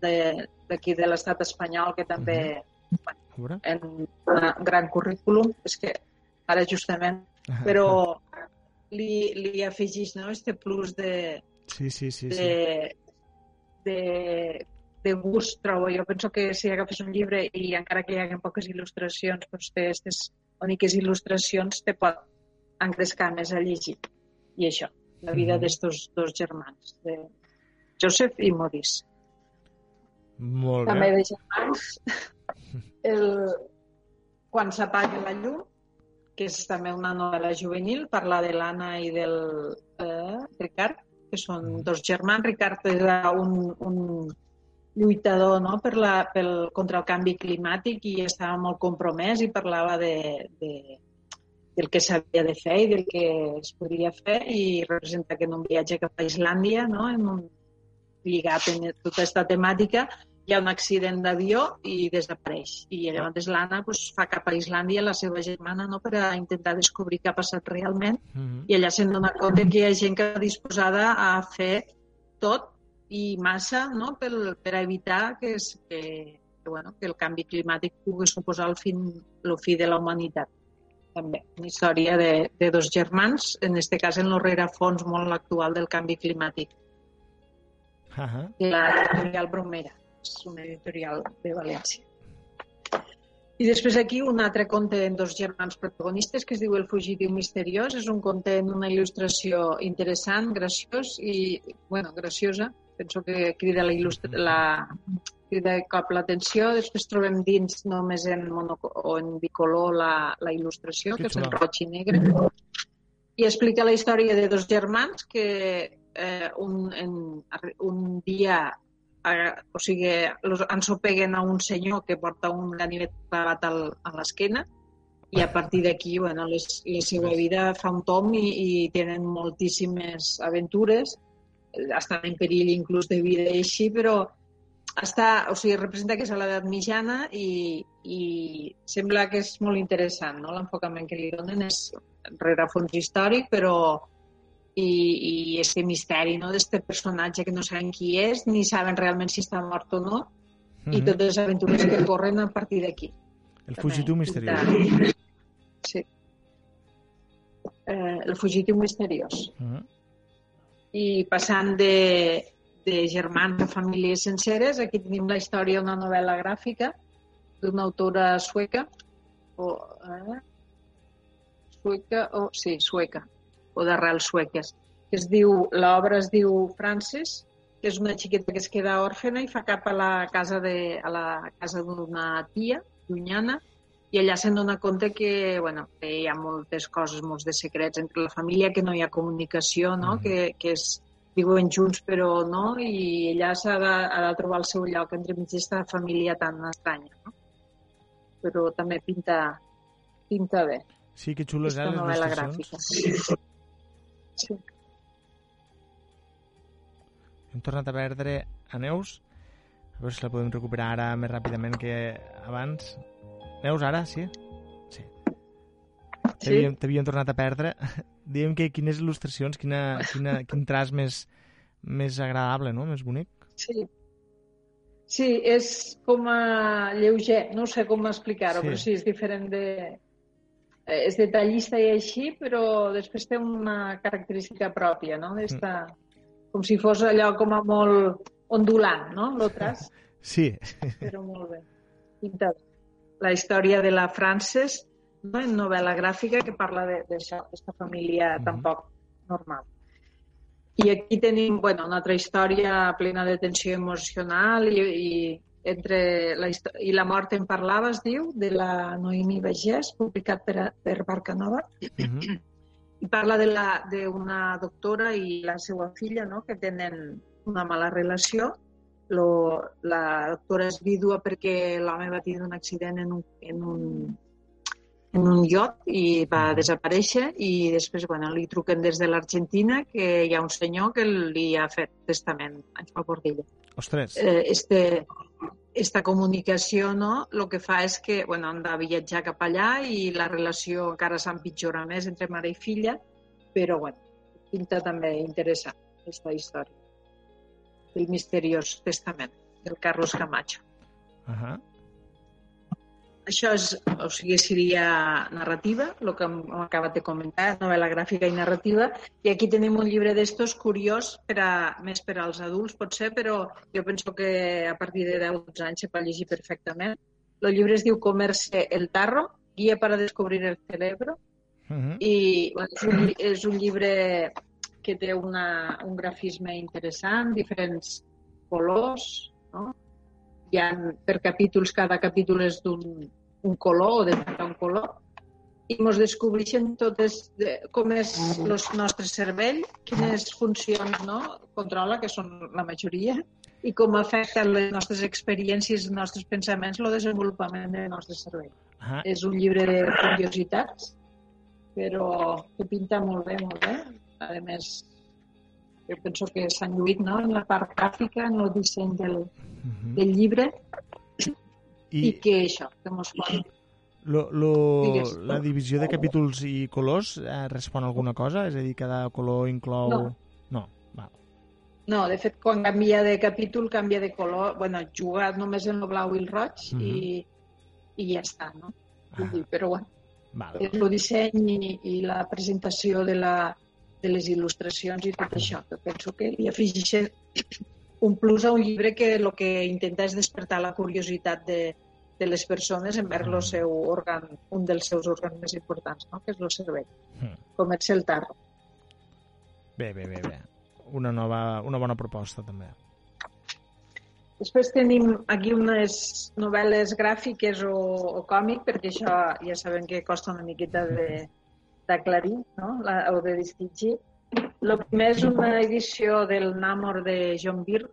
Speaker 3: d'aquí de, de l'estat espanyol que també uh -huh en un gran currículum. És que ara justament, però li, li afegís no, este plus de,
Speaker 2: sí, sí, sí,
Speaker 3: de, sí. de, de gust, trobo. Jo penso que si agafes un llibre i encara que hi hagi poques il·lustracions, doncs té aquestes úniques il·lustracions, te pot engrescar més a llegir. I això, la vida mm d'estos dos germans, de Joseph i Maurice.
Speaker 2: Molt bé.
Speaker 3: També de germans el, quan s'apaga la llum, que és també una novel·la juvenil, parla de l'Anna i del eh, Ricard, que són mm. dos germans. Ricard era un, un lluitador no? per la, pel, contra el canvi climàtic i estava molt compromès i parlava de, de, del que s'havia de fer i del que es podria fer i representa que en un viatge cap a Islàndia, no? en un, lligat en tota aquesta temàtica, hi ha un accident d'avió i desapareix. I llavors l'Anna pues, fa cap a Islàndia la seva germana no, per a intentar descobrir què ha passat realment
Speaker 2: Mm -hmm.
Speaker 3: i allà se'n dona compte que hi ha gent que està disposada a fer tot i massa no? per, per evitar que, es, que, que, bueno, que el canvi climàtic pugui suposar el fin, el fi de la humanitat. També una història de, de dos germans, en aquest cas en el rerefons molt actual del canvi climàtic.
Speaker 2: Uh -huh.
Speaker 3: La editorial Bromera, és una editorial de València. I després aquí un altre conte en dos germans protagonistes que es diu El fugitiu misteriós. És un conte en una il·lustració interessant, graciós i, bueno, graciosa. Penso que crida la, il·lustra... la crida de cop l'atenció. Després trobem dins només en, mono... o en bicolor la, la il·lustració,
Speaker 2: Que
Speaker 3: que és en roig i negre. I explica la història de dos germans que eh, un, en, un dia o sigui, los ensopeguen a un senyor que porta un ganivet clavat al, a l'esquena i a partir d'aquí, bueno, les, la seva vida fa un tom i, i tenen moltíssimes aventures, estan en perill inclús de vida i així, però està, o sigui, representa que és a l'edat mitjana i, i sembla que és molt interessant, no? L'enfocament que li donen és rerefons històric, però i, i este misteri no? d'este personatge que no saben qui és, ni saben realment si està mort o no,
Speaker 2: Mm
Speaker 3: i
Speaker 2: -hmm.
Speaker 3: totes les aventures que corren a partir d'aquí.
Speaker 2: El fugitiu misteriós.
Speaker 3: Sí. Eh, el fugitiu misteriós.
Speaker 2: Uh -huh.
Speaker 3: I passant de, de germans a famílies senceres, aquí tenim la història d'una novel·la gràfica d'una autora sueca, o, eh, sueca, o, sí, sueca, o d'arrels sueques, que es diu, l'obra es diu Frances, que és una xiqueta que es queda òrfena i fa cap a la casa de, a la casa d'una tia llunyana i allà se'n dona compte que, bueno, que hi ha moltes coses, molts de secrets entre la família, que no hi ha comunicació, no?
Speaker 2: Mhm.
Speaker 3: que, que és, viuen junts però no, i ella s'ha de, ha de trobar el seu lloc entremig d'esta família tan estranya. No? Però també pinta, pinta bé,
Speaker 2: Sí, que xulo eh,
Speaker 3: aquesta
Speaker 2: les
Speaker 3: gràfica. Sí.
Speaker 2: Hem tornat a perdre a Neus. A veure si la podem recuperar ara més ràpidament que abans. Neus, ara, sí? Sí.
Speaker 3: Sí.
Speaker 2: T'havíem tornat a perdre. Diguem que quines il·lustracions, quina, quina, quin traç més, més agradable, no? Més bonic.
Speaker 3: Sí. Sí, és com a lleuger, no sé com explicar-ho,
Speaker 2: Sí.
Speaker 3: però sí, és diferent de... eh, És detallista i així, però després té una característica pròpia, no? D'esta... Com si fos allò com a molt ondulant, no? Lo traç,
Speaker 2: Sí.
Speaker 3: però molt bé. Pinta. La història de la Frances, no? en novel·la gràfica, que parla de- d'això, d'aquesta família
Speaker 2: Mhm.
Speaker 3: tan poc normal. I aquí tenim bueno, una altra història plena de tensió emocional i, i entre la, i la mort en parlava, es diu, de la Noemi Bagès, publicat per, per Barcanova,
Speaker 2: Uh -huh.
Speaker 3: i parla de la- d'una doctora i la seva filla no? que tenen una mala relació. Lo, la doctora és vídua perquè l'home va tenir un accident en un, en un, en un iot i va desaparèixer i després bueno, li truquen des de l'Argentina que hi ha un senyor que li ha fet testament fa d'ella
Speaker 2: Ostres.
Speaker 3: eh, este, esta comunicació no, el que fa és que bueno, han de viatjar cap allà i la relació encara s'empitjora més entre mare i filla, però bueno, pinta també interessant aquesta història. El misteriós testament del Carlos Camacho.
Speaker 2: Uh -huh.
Speaker 3: Això és, o sigui, seria narrativa, el que hem acabat de comentar, novel·la gràfica i narrativa, i aquí tenim un llibre d'estos curiós, per a, més per als adults potser, però jo penso que a partir de 10-12 anys se pot llegir perfectament. El llibre es diu Comerse el tarro, guia para descobrir el cerebro,
Speaker 2: Uh -huh.
Speaker 3: i bueno, és, un, és un llibre que té una, un grafisme interessant, diferents colors, no? Hi ha per capítols, cada capítol és d'un un color o de un color, i ens descobreixen totes de, com és el nostre cervell, quines funcions no? controla, que són la majoria, i com afecta les nostres experiències, els nostres pensaments, el desenvolupament del nostre cervell.
Speaker 2: -huh.
Speaker 3: És un llibre de curiositats, però que pinta molt bé, molt bé. A més, jo penso que s'han lluït no? en la part gràfica, en el disseny del,
Speaker 2: Uh -huh.
Speaker 3: del llibre, i,
Speaker 2: I
Speaker 3: que això, que mos pot...
Speaker 2: lo, lo,
Speaker 3: Digues.
Speaker 2: la divisió de capítols i colors eh, respon a alguna cosa? És a dir, cada color inclou...
Speaker 3: No.
Speaker 2: No, val.
Speaker 3: No, de fet, quan canvia de capítol, canvia de color. bueno, juga només en el blau i el roig
Speaker 2: Mhm.
Speaker 3: i, i ja està, no?
Speaker 2: Ah,
Speaker 3: però bueno,
Speaker 2: val.
Speaker 3: és el disseny i, i la presentació de, la, de les il·lustracions i tot això, que penso que li afegeixen un plus a un llibre que el que intenta és despertar la curiositat de, de les persones envers el seu òrgan, un dels seus òrgans més importants, no? que és el cervell,
Speaker 2: Mm.
Speaker 3: com és el tarro.
Speaker 2: Bé, bé, bé, bé. Una, nova, una bona proposta, també.
Speaker 3: Després tenim aquí unes novel·les gràfiques o, o còmic, perquè això ja sabem que costa una miqueta de- d'aclarir no? La, o de distingir. El primer és una edició del Namor de John Byrne,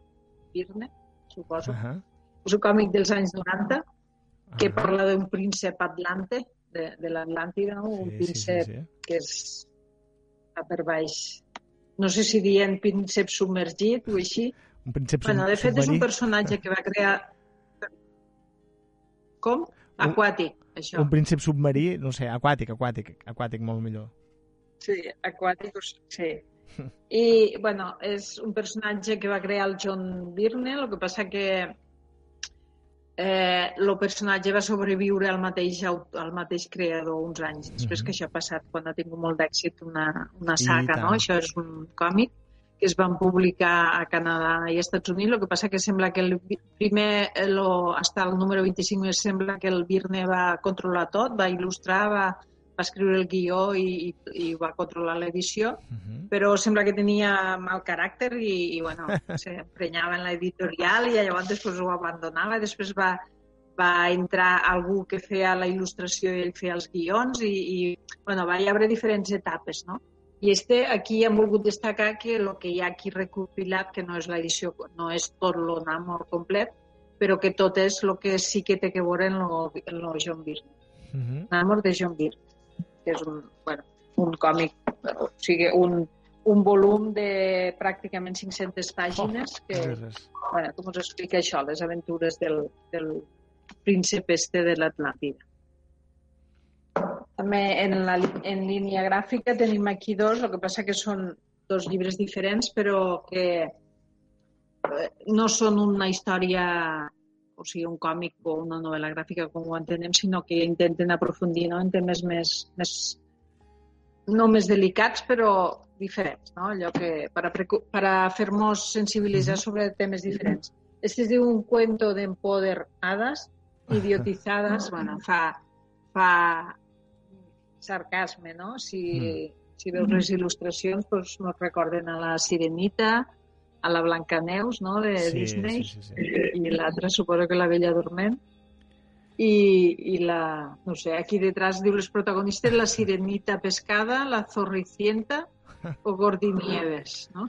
Speaker 3: Byrne suposo.
Speaker 2: Uh -huh.
Speaker 3: És un còmic dels anys 90 que
Speaker 2: Ahà.
Speaker 3: parla d'un príncep atlante, de, de l'Atlàntida, no? un
Speaker 2: Sí, sí,
Speaker 3: príncep
Speaker 2: sí, sí.
Speaker 3: que és a per baix. No sé si dient príncep submergit o així,
Speaker 2: Un príncep
Speaker 3: Bueno, de fet, és un
Speaker 2: submarí.
Speaker 3: personatge que va crear... Com? Aquàtic, això.
Speaker 2: Un príncep submarí, no sé, aquàtic, aquàtic, aquàtic molt millor.
Speaker 3: Sí, aquàtic, sí. I, bueno, és un personatge que va crear el John Byrne, el que passa que eh, el personatge va sobreviure al mateix, al mateix creador uns anys després
Speaker 2: Mhm.
Speaker 3: que això ha passat, quan ha tingut molt d'èxit una, una saga, no? Això és un còmic que es van publicar a Canadà i als Estats Units, el que passa que sembla que el primer, eh, lo, hasta el número 25, es sembla que el Birne va controlar tot, va il·lustrar, va, va escriure el guió i, i, i va controlar l'edició,
Speaker 2: Uh -huh.
Speaker 3: però sembla que tenia mal caràcter i, i bueno, s'emprenyava en l'editorial i llavors després ho abandonava després va, va entrar algú que feia la il·lustració i ell feia els guions i, i bueno, va hi haver diferents etapes, no? I este, aquí hem volgut destacar que el que hi ha aquí recopilat, que no és l'edició, no és tot el Namor complet, però que tot és el que sí que té que veure en lo, en lo John Byrne.
Speaker 2: Uh -huh.
Speaker 3: Namor de John Byrne, que és un, bueno, un còmic, o sigui, un, un volum de pràcticament 500 pàgines que,
Speaker 2: Res, res.
Speaker 3: bueno, com us explica això, les aventures del, del príncep este de l'Atlàntida. També en, la, en línia gràfica tenim aquí dos, el que passa que són dos llibres diferents, però que eh, no són una història, o sigui, un còmic o una novel·la gràfica com ho entenem, sinó que intenten aprofundir no? en temes més, més no més delicats, però diferents, no? Allò que, per a, per a fer-nos sensibilitzar sobre temes diferents. Este es diu un cuento d'empoderadas, idiotizadas, bueno, fa, fa sarcasme, no? Si, si veus les il·lustracions, doncs nos recorden a la Sirenita, a la Blancaneus, no?, de
Speaker 2: Sí,
Speaker 3: Disney,
Speaker 2: sí, sí, sí.
Speaker 3: i l'altra suposo que la Bella Dorment. I, i la, no sé, aquí detrás diu les protagonistes la Sirenita Pescada, la Zorricienta o Gordinieves, no?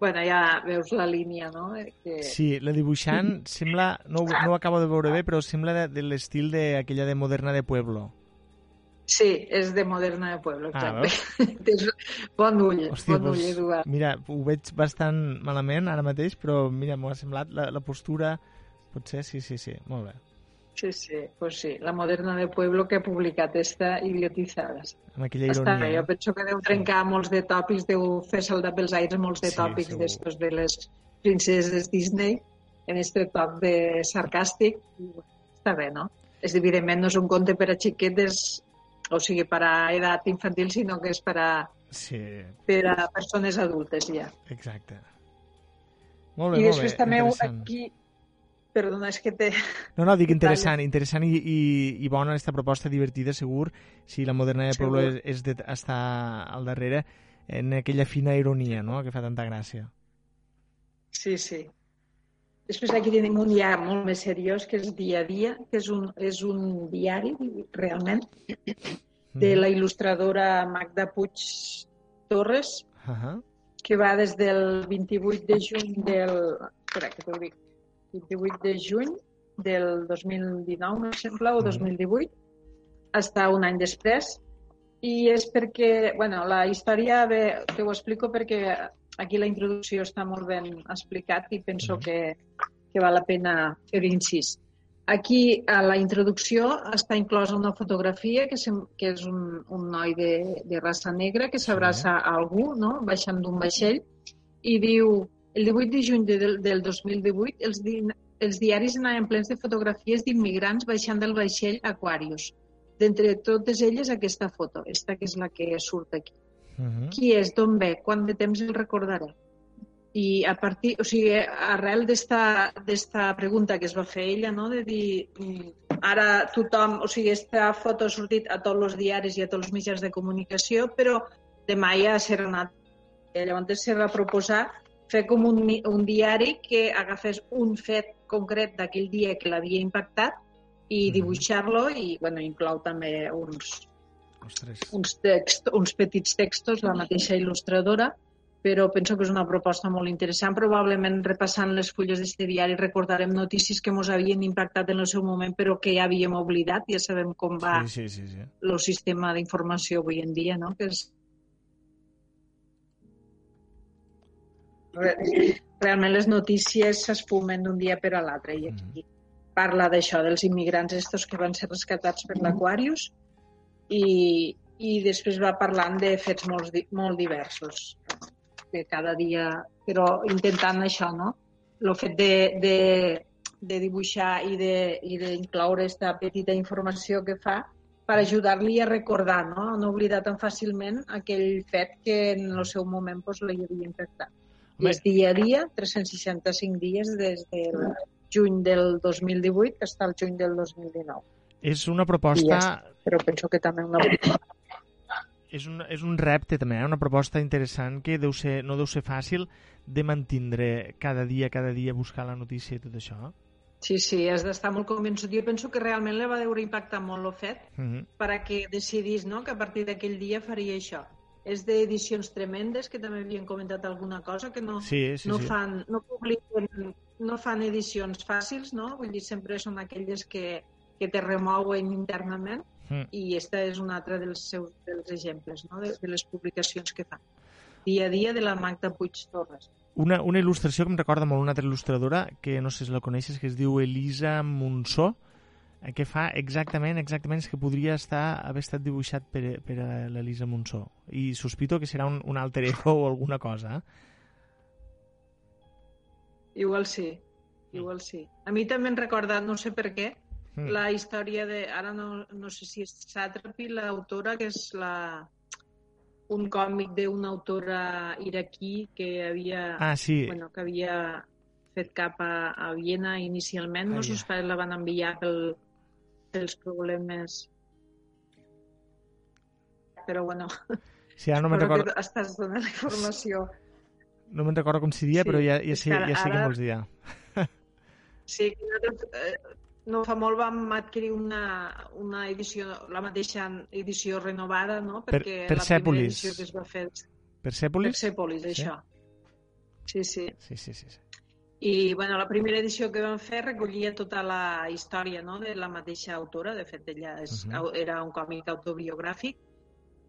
Speaker 3: Bueno, ja veus la línia, no? Eh, Que...
Speaker 2: Sí, la dibuixant sembla, no, no ho acabo de veure bé, però sembla de, de l'estil d'aquella de Moderna de Pueblo.
Speaker 3: Sí, és de Moderna de Pueblo,
Speaker 2: Ah,
Speaker 3: exacte. Tens bon ull,
Speaker 2: Hòstia,
Speaker 3: bon ull,
Speaker 2: doncs,
Speaker 3: Eduard.
Speaker 2: mira, ho veig bastant malament ara mateix, però mira, m'ho ha semblat la, la postura... Potser sí, sí, sí, molt bé.
Speaker 3: Sí, sí, pues sí, la Moderna de Pueblo que ha publicat esta Idiotizadas.
Speaker 2: Amb aquella
Speaker 3: Està
Speaker 2: ironia.
Speaker 3: bé, jo penso que deu trencar molts de tòpics, deu fer saltar pels aires molts de
Speaker 2: Sí,
Speaker 3: tòpics
Speaker 2: segur.
Speaker 3: d'estos de les princeses Disney en este toc de sarcàstic. Està bé, no? És, evidentment, no és un conte per a xiquetes, o sigui, per a edat infantil, sinó que és per a,
Speaker 2: Sí,
Speaker 3: per a persones adultes ja.
Speaker 2: exacte. Molt bé,
Speaker 3: I
Speaker 2: molt
Speaker 3: després
Speaker 2: bé,
Speaker 3: també aquí... Perdona, és que té...
Speaker 2: No, no, dic interessant, interessant i, i, i bona aquesta proposta, divertida, segur. Si la moderna de Pueblo és, és de, està al darrere en aquella fina ironia, no?, que fa tanta gràcia.
Speaker 3: Sí, sí. Després aquí tenim un ja molt més seriós, que és Dia a Dia, que és un, és un diari, realment, de
Speaker 2: Mm.
Speaker 3: la il·lustradora Magda Puig Torres,
Speaker 2: Uh -huh.
Speaker 3: que va des del 28 de juny del... Espera, que t'ho dic. 28 de juny del 2019, em sembla, o
Speaker 2: Mhm.
Speaker 3: 2018, hasta un any després. I és perquè, bueno, la història, bé, te ho explico perquè aquí la introducció està molt ben explicat i penso que, que val la pena fer incís. Aquí, a la introducció, està inclosa una fotografia que, sem- que és un, un noi de, de raça negra que s'abraça a algú, no?, baixant d'un vaixell, i diu, el 18 de juny de, del, del 2018, els, di, els diaris anaven plens de fotografies d'immigrants baixant del vaixell Aquarius. D'entre totes elles, aquesta foto, esta que és la que surt aquí.
Speaker 2: Uh -huh.
Speaker 3: Qui és, d'on ve, quant de temps el recordaré. I a partir, o sigui, arrel d'esta pregunta que es va fer ella, no? de dir, mm, ara tothom, o sigui, esta foto ha sortit a tots els diaris i a tots els mitjans de comunicació, però demà ja serà una... I Llavors se va proposar fer com un, un diari que agafés un fet concret d'aquell dia que l'havia impactat i dibuixar-lo i, bueno, inclou també uns,
Speaker 2: Ostres.
Speaker 3: uns, text, uns petits textos, la mateixa il·lustradora, però penso que és una proposta molt interessant. Probablement repassant les fulles d'aquest diari recordarem notícies que ens havien impactat en el seu moment però que ja havíem oblidat, ja sabem com va
Speaker 2: Sí, sí, sí, sí.
Speaker 3: el sistema d'informació avui en dia, no? que és... Re- Realment les notícies s'esfumen d'un dia per a l'altre i aquí parla d'això, dels immigrants estos que van ser rescatats per l'Aquarius i, i després va parlant de fets molt, molt diversos que cada dia, però intentant això, no? El fet de, de, de dibuixar i de- d'incloure aquesta petita informació que fa per ajudar-li a recordar, no? no oblidar tan fàcilment aquell fet que en el seu moment pues, li havia impactat. I
Speaker 2: Home.
Speaker 3: és dia a dia, 365 dies des del juny del 2018 fins al juny del 2019.
Speaker 2: És una proposta...
Speaker 3: ja Però penso que també una...
Speaker 2: és un, és un repte també, eh? una proposta interessant que deu ser, no deu ser fàcil de mantindre cada dia, cada dia buscar la notícia i tot això.
Speaker 3: Sí, sí, has d'estar molt convençut. Jo penso que realment li va deure impactar molt el fet
Speaker 2: Uh -huh.
Speaker 3: per a que decidís no, que a partir d'aquell dia faria això. És d'edicions tremendes, que també havien comentat alguna cosa, que no,
Speaker 2: Sí, sí,
Speaker 3: no
Speaker 2: sí.
Speaker 3: fan, no publiquen, no fan edicions fàcils, no? Vull dir, sempre són aquelles que, que te remouen internament
Speaker 2: Mm.
Speaker 3: i esta és un altre dels seus dels exemples, no? De, de les publicacions que fan. Dia a dia de la Magda Puig Torres.
Speaker 2: Una, una il·lustració que em recorda molt una altra il·lustradora, que no sé si la coneixes, que es diu Elisa Monsó, eh, que fa exactament, exactament, és que podria estar, haver estat dibuixat per, per l'Elisa Monsó. I sospito que serà un, un alter ego o alguna cosa. eh?
Speaker 3: Igual sí, igual sí. A mi també em recorda, no sé per què,
Speaker 2: Mm.
Speaker 3: la història de, ara no, no sé si és Satrapi, l'autora, que és la, un còmic d'una autora iraquí que havia,
Speaker 2: Ah, sí,
Speaker 3: bueno, que havia fet cap a, a Viena inicialment, no
Speaker 2: Ah,
Speaker 3: sé
Speaker 2: ja.
Speaker 3: si la van enviar pel, pels problemes però bueno,
Speaker 2: sí ara no me'n recordo,
Speaker 3: estàs donant la informació.
Speaker 2: no me'n recordo com seria,
Speaker 3: Sí,
Speaker 2: però ja, ja, sé, ja sé què
Speaker 3: ara-
Speaker 2: vols dir.
Speaker 3: Sí, no fa molt vam adquirir una, una edició, la mateixa edició renovada, no?
Speaker 2: Per-
Speaker 3: Perquè la primera edició que es va fer...
Speaker 2: Persepolis?
Speaker 3: Persepolis,
Speaker 2: Sí.
Speaker 3: això. Sí, sí.
Speaker 2: Sí, sí, sí. sí.
Speaker 3: I bueno, la primera edició que vam fer recollia tota la història no? de la mateixa autora, de fet ella és,
Speaker 2: Mhm.
Speaker 3: au- era un còmic autobiogràfic,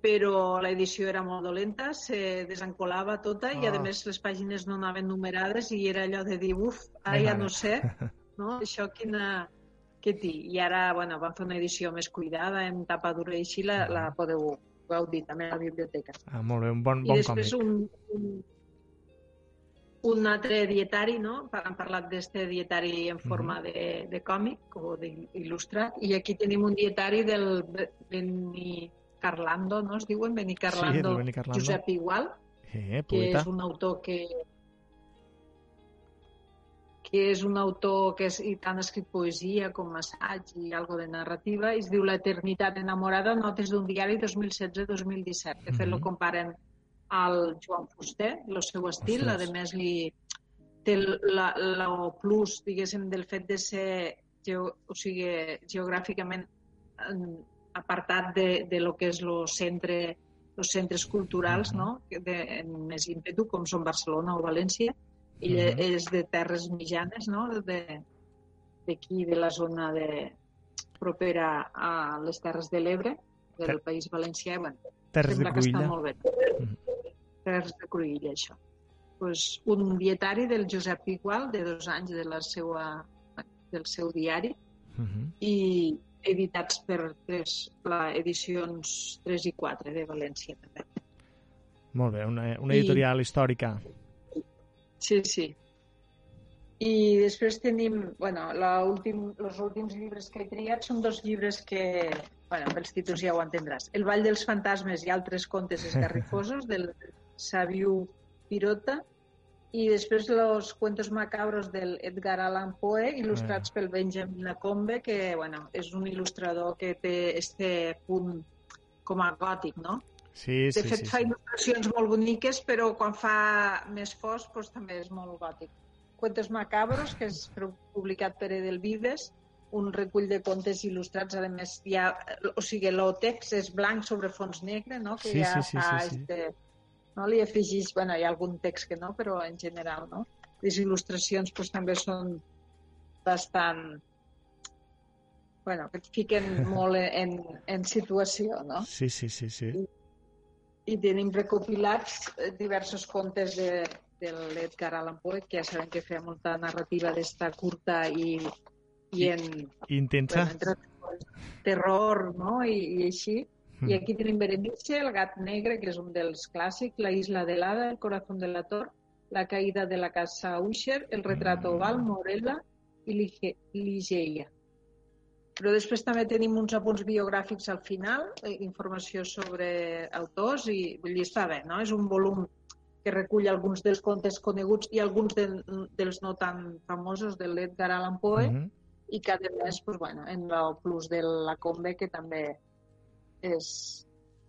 Speaker 3: però l'edició era molt dolenta, se desencolava tota i
Speaker 2: Ah.
Speaker 3: a més les pàgines no anaven numerades i era allò de dir, uf, ara ja no sé, no? això quina... què té? I ara bueno, vam fer una edició més cuidada, en tapa dura i així la,
Speaker 2: Ah.
Speaker 3: la podeu gaudir també a la biblioteca.
Speaker 2: Ah, molt bé, un bon,
Speaker 3: I
Speaker 2: bon
Speaker 3: després
Speaker 2: còmic.
Speaker 3: un, un, un altre dietari, no? Han parlat d'este dietari en forma de, de còmic o d'il·lustrat, i aquí tenim un dietari del Be- Beni Carlando, no es diuen? Beni Carlando,
Speaker 2: del Beni Carlando.
Speaker 3: Josep Igual,
Speaker 2: Eh,
Speaker 3: que
Speaker 2: poeta.
Speaker 3: és un autor que que és un autor que és, i tant ha escrit poesia com assaig i algo de narrativa, i es diu L'eternitat enamorada, notes d'un diari 2016-2017. De fet,
Speaker 2: Mhm.
Speaker 3: lo comparen al Joan Fuster, el seu estil,
Speaker 2: Ostres.
Speaker 3: a més li té el la, la plus, diguéssim, del fet de ser geo, o sigui, geogràficament en, apartat de, de lo que és lo centre, els centres culturals,
Speaker 2: Mhm.
Speaker 3: no? De, en més ímpetu, com són Barcelona o València. Ell
Speaker 2: Mhm.
Speaker 3: és de terres mitjanes, no? De- d'aquí, de la zona de, propera a les Terres de l'Ebre, del
Speaker 2: Ter-
Speaker 3: País Valencià. i, Bueno,
Speaker 2: Terres de
Speaker 3: que està
Speaker 2: Cruïlla.
Speaker 3: molt bé.
Speaker 2: Mhm.
Speaker 3: Terres de Cruïlla, això. pues, un dietari del Josep Igual, de dos anys de la seva, del seu diari,
Speaker 2: Uh -huh.
Speaker 3: i editats per tres, la, edicions 3 i 4 de València també.
Speaker 2: Molt bé, una, una
Speaker 3: I-
Speaker 2: editorial històrica.
Speaker 3: Sí, sí. I després tenim, bueno, la últim, els últims llibres que he triat són dos llibres que, bueno, pels títols ja ho entendràs. El Vall dels Fantasmes i altres contes esgarrifosos, del Sabiu Pirota, i després Los Cuentos Macabros del Edgar Allan Poe, il·lustrats pel Benjamin Lacombe, que, bueno, és un il·lustrador que té este punt com a gòtic, no?
Speaker 2: Sí,
Speaker 3: De
Speaker 2: sí,
Speaker 3: fet,
Speaker 2: sí.
Speaker 3: fa
Speaker 2: sí.
Speaker 3: il·lustracions molt boniques, però quan fa més fosc doncs, també és molt gòtic. Cuentos Macabros, que és publicat per Edelvives, un recull de contes il·lustrats, a més, ja, o sigui, el text és blanc sobre fons negre, no? que
Speaker 2: Sí,
Speaker 3: ja
Speaker 2: sí, sí,
Speaker 3: fa
Speaker 2: sí, sí.
Speaker 3: Este, no? li afegís, bueno, hi ha algun text que no, però en general, no? Les il·lustracions doncs, també són bastant bueno, que et fiquen molt en, en situació, no?
Speaker 2: Sí, sí, sí, sí.
Speaker 3: i tenim recopilats eh, diversos contes de, de l'Edgar Allan Poe, que ja sabem que feia molta narrativa d'esta curta i, i en
Speaker 2: I intensa.
Speaker 3: bueno, entre terror no? I, i així.
Speaker 2: Mm.
Speaker 3: I aquí tenim Berenice, el gat negre, que és un dels clàssics, La isla de l'Hada, El corazón de la Tor, La caïda de la casa Usher, El retrato oval, Morella i Lige- Ligeia. Però després també tenim uns apunts biogràfics al final, eh, informació sobre autors i vull dir, està bé, no? És un volum que recull alguns dels contes coneguts i alguns de, dels no tan famosos de l'Edgar Allan Poe
Speaker 2: Mhm.
Speaker 3: i que a més, pues, bueno, en el plus de la Combe que també és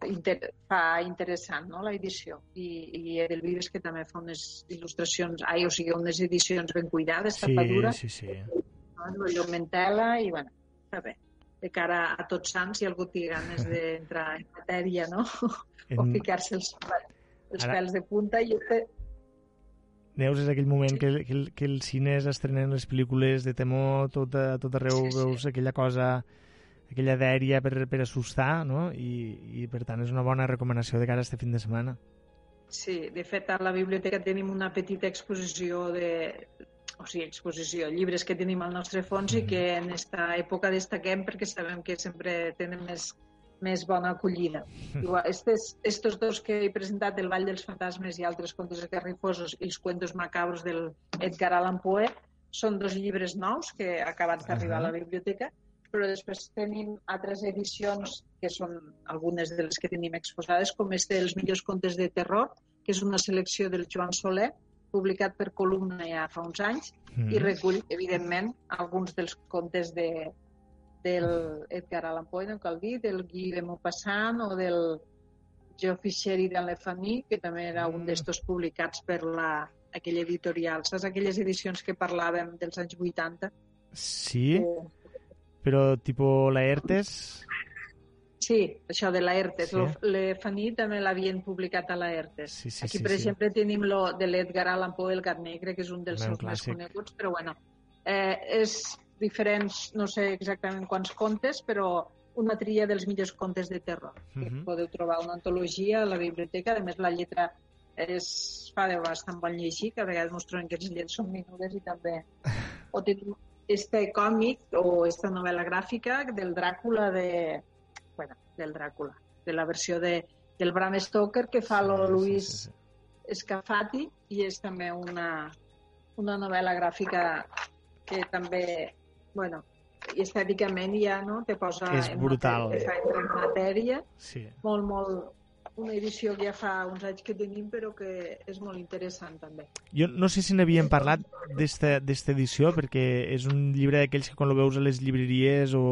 Speaker 3: inter fa interessant no, la edició i, i Edelvives que també fa unes il·lustracions, ai, o sigui, unes edicions ben cuidades,
Speaker 2: Sí,
Speaker 3: tapadura,
Speaker 2: sí, sí.
Speaker 3: no? tela i bueno, bé. De cara a tots sants, si algú té ganes d'entrar en matèria, no? o
Speaker 2: En...
Speaker 3: ficar-se els, els
Speaker 2: Ara-
Speaker 3: pèls de punta i
Speaker 2: Neus, és aquell moment que, que, el- que els cines estrenen les pel·lícules de temor, tot, a, tot arreu
Speaker 3: Sí, sí.
Speaker 2: veus aquella cosa, aquella dèria per, per assustar, no? I, I per tant és una bona recomanació de cara a este fin de setmana.
Speaker 3: Sí, de fet a la biblioteca tenim una petita exposició de o sigui, exposició, llibres que tenim al nostre fons i que en esta època destaquem perquè sabem que sempre tenen més, més bona acollida. Igual, estes, estos dos que he presentat, El Vall dels Fantasmes i altres contes esgarrifosos i els cuentos macabros del Edgar Allan Poe, són dos llibres nous que acabats d'arribar a la biblioteca, però després tenim altres edicions que són algunes de les que tenim exposades, com este Els millors contes de terror, que és una selecció del Joan Soler, publicat per Columna ja fa uns anys,
Speaker 2: Mm.
Speaker 3: i recull, evidentment, alguns dels contes de, del Edgar Allan Poe, no cal dir, del Guy de Maupassant o del Joe Fisher i de Lefany, que també era un
Speaker 2: Mm.
Speaker 3: d'estos publicats per la, aquella editorial. Saps aquelles edicions que parlàvem dels anys 80?
Speaker 2: Sí,
Speaker 3: Eh,
Speaker 2: però tipus Laertes...
Speaker 3: Sí, això de l'Aertes.
Speaker 2: Sí.
Speaker 3: L'Efany també l'havien publicat a l'Aertes.
Speaker 2: Sí, sí,
Speaker 3: Aquí,
Speaker 2: sí,
Speaker 3: per
Speaker 2: sí.
Speaker 3: exemple, tenim lo de l'Edgar Allan Poe, El gat negre, que és un dels seus més coneguts, però bueno, eh, és diferents, no sé exactament quants contes, però una tria dels millors contes de terror. que
Speaker 2: Mhm.
Speaker 3: podeu trobar una antologia a la biblioteca, a més la lletra es fa de bastant bon llegir, que a vegades ens trobem que les lletres són menudes i també... O tenim este còmic o esta novel·la gràfica del Dràcula de... Bueno, del Dràcula, de la versió de, del Bram Stoker que fa lo
Speaker 2: Sí,
Speaker 3: Luis
Speaker 2: sí, sí,
Speaker 3: Escafati i és també una, una novel·la gràfica que també, bueno, i estèticament ja no, te posa
Speaker 2: És
Speaker 3: en
Speaker 2: brutal.
Speaker 3: matèria, te fa entrar en matèria,
Speaker 2: sí.
Speaker 3: molt, molt, una edició que ja fa uns anys que tenim però que és molt interessant també.
Speaker 2: Jo no sé si n'havíem parlat d'esta edició, perquè és un llibre d'aquells que quan el veus a les llibreries o,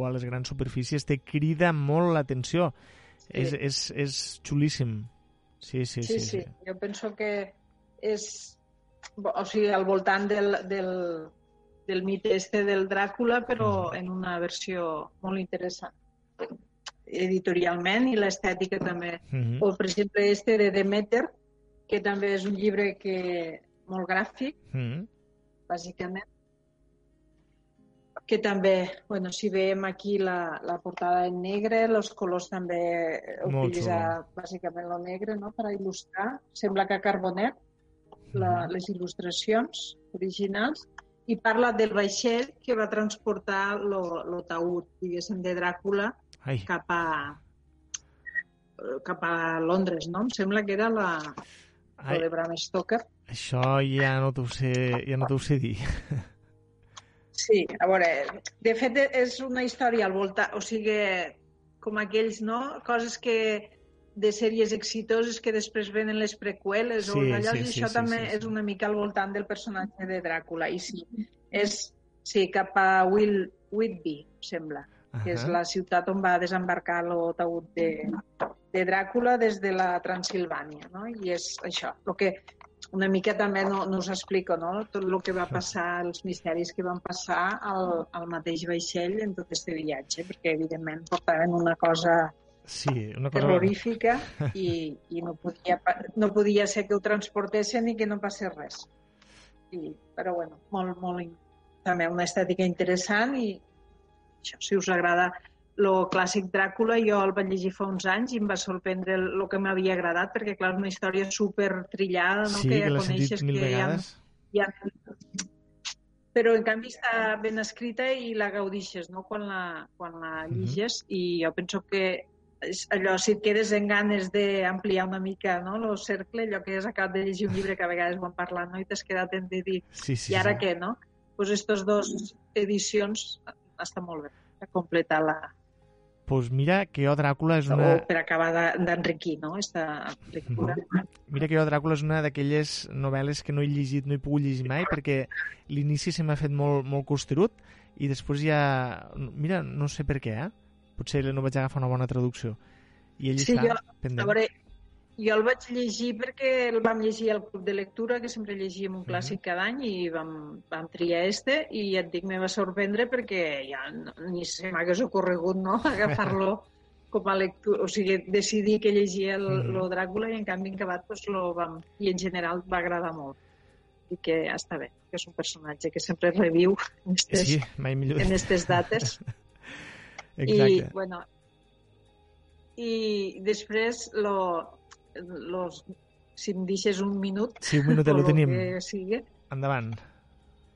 Speaker 2: o a les grans superfícies te crida molt l'atenció.
Speaker 3: Sí.
Speaker 2: És, és, és xulíssim. Sí, sí, sí.
Speaker 3: Sí, sí, jo penso que és, o sigui, al voltant del, del, del mite este del Dràcula, però en una versió molt interessant editorialment i l'estètica també.
Speaker 2: Mhm.
Speaker 3: O, per exemple, este de Demeter, que també és un llibre que molt gràfic,
Speaker 2: Mhm.
Speaker 3: bàsicament, que també, bueno, si veiem aquí la, la portada en negre, els colors també
Speaker 2: Molt
Speaker 3: utilitza bàsicament lo negre no? per a il·lustrar. Sembla que carbonet, la, les il·lustracions originals, i parla del vaixell que va transportar lo taüt, diguéssim, de Dràcula
Speaker 2: Ai.
Speaker 3: cap a cap a Londres, no? Em sembla que era la,
Speaker 2: Ai,
Speaker 3: lo de Bram Stoker.
Speaker 2: això ja no t'ho sé, ja no t'ho sé dir.
Speaker 3: Sí, a veure, de fet és una història al voltant, o sigui, com aquells, no? Coses que de sèries exitoses que després venen les preqüeles o
Speaker 2: Sí,
Speaker 3: allò,
Speaker 2: sí,
Speaker 3: i
Speaker 2: sí,
Speaker 3: això
Speaker 2: sí,
Speaker 3: també
Speaker 2: sí, sí.
Speaker 3: és una mica al voltant del personatge de Dràcula. I sí, és sí, cap a Will Whitby, em que és la ciutat on va desembarcar taüt de, de Dràcula des de la Transilvània, no? I és això, el que una mica també no, no us explico, no? Tot el que va passar, els misteris que van passar al, al mateix vaixell en tot aquest viatge, perquè evidentment portaven una cosa
Speaker 2: Sí, una cosa...
Speaker 3: terrorífica i, i no, podia, no podia ser que ho transportessin i que no passés res. I, però bueno, molt, molt, també una estètica interessant i això, si us agrada lo clàssic Dràcula, jo el vaig llegir fa uns anys i em va sorprendre el, el que m'havia agradat, perquè clar, és una història super trillada, no?
Speaker 2: Sí,
Speaker 3: que
Speaker 2: que
Speaker 3: ja
Speaker 2: sentit
Speaker 3: coneixes que
Speaker 2: vegades.
Speaker 3: hi ha... Però en canvi està ben escrita i la gaudixes no? quan la, quan la lliges i jo penso que és allò, si et quedes en ganes d'ampliar una mica no? el cercle, allò que has acabat de llegir un llibre que a vegades ho hem parlat no? i t'has quedat en de dir,
Speaker 2: Sí, sí,
Speaker 3: i ara
Speaker 2: sí.
Speaker 3: què, no? Doncs estos dos edicions està molt bé per completar la...
Speaker 2: Pues mira que jo Dràcula és
Speaker 3: o
Speaker 2: una...
Speaker 3: per acabar de- d'enriquir, no?, esta lectura.
Speaker 2: Mira que jo Dràcula és una d'aquelles novel·les que no he llegit, no he pogut llegir mai, perquè l'inici se m'ha fet molt, molt costerut i després ja... Mira, no sé per què, eh? Potser no vaig agafar una bona traducció. I ell
Speaker 3: Sí,
Speaker 2: està
Speaker 3: jo-
Speaker 2: pendent.
Speaker 3: A veure, jo el vaig llegir perquè el vam llegir al club de lectura, que sempre llegíem un clàssic cada any, i vam, vam triar este, i ja et dic, me va sorprendre perquè ja no, ni se m'hagués ocorregut no, agafar-lo com a lectura, o sigui, decidir que llegia el,
Speaker 2: Mhm.
Speaker 3: lo Dràcula i en canvi en acabat pues, lo vam, i en general va agradar molt i que està bé, que és un personatge que sempre reviu en estes,
Speaker 2: Sí, mai millor.
Speaker 3: en estes dates
Speaker 2: Exacte.
Speaker 3: i, bueno, i després, lo, los, si em deixes un minut,
Speaker 2: Sí, un minut
Speaker 3: lo
Speaker 2: tenim.
Speaker 3: que
Speaker 2: Endavant.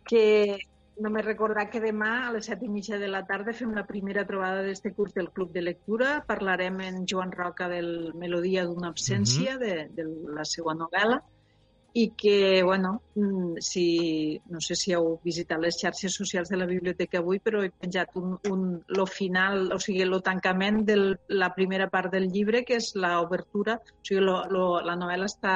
Speaker 3: que només recordar que demà a les set i mitja de la tarda fem la primera trobada d'este curs del Club de Lectura. Parlarem en Joan Roca del Melodia d'una absència, de, de la seva novel·la, i que, bueno, mm, si, no sé si heu visitat les xarxes socials de la biblioteca avui, però he penjat un, un, lo final, o sigui, el tancament de la primera part del llibre, que és l'obertura, o sigui, lo, lo, la novel·la està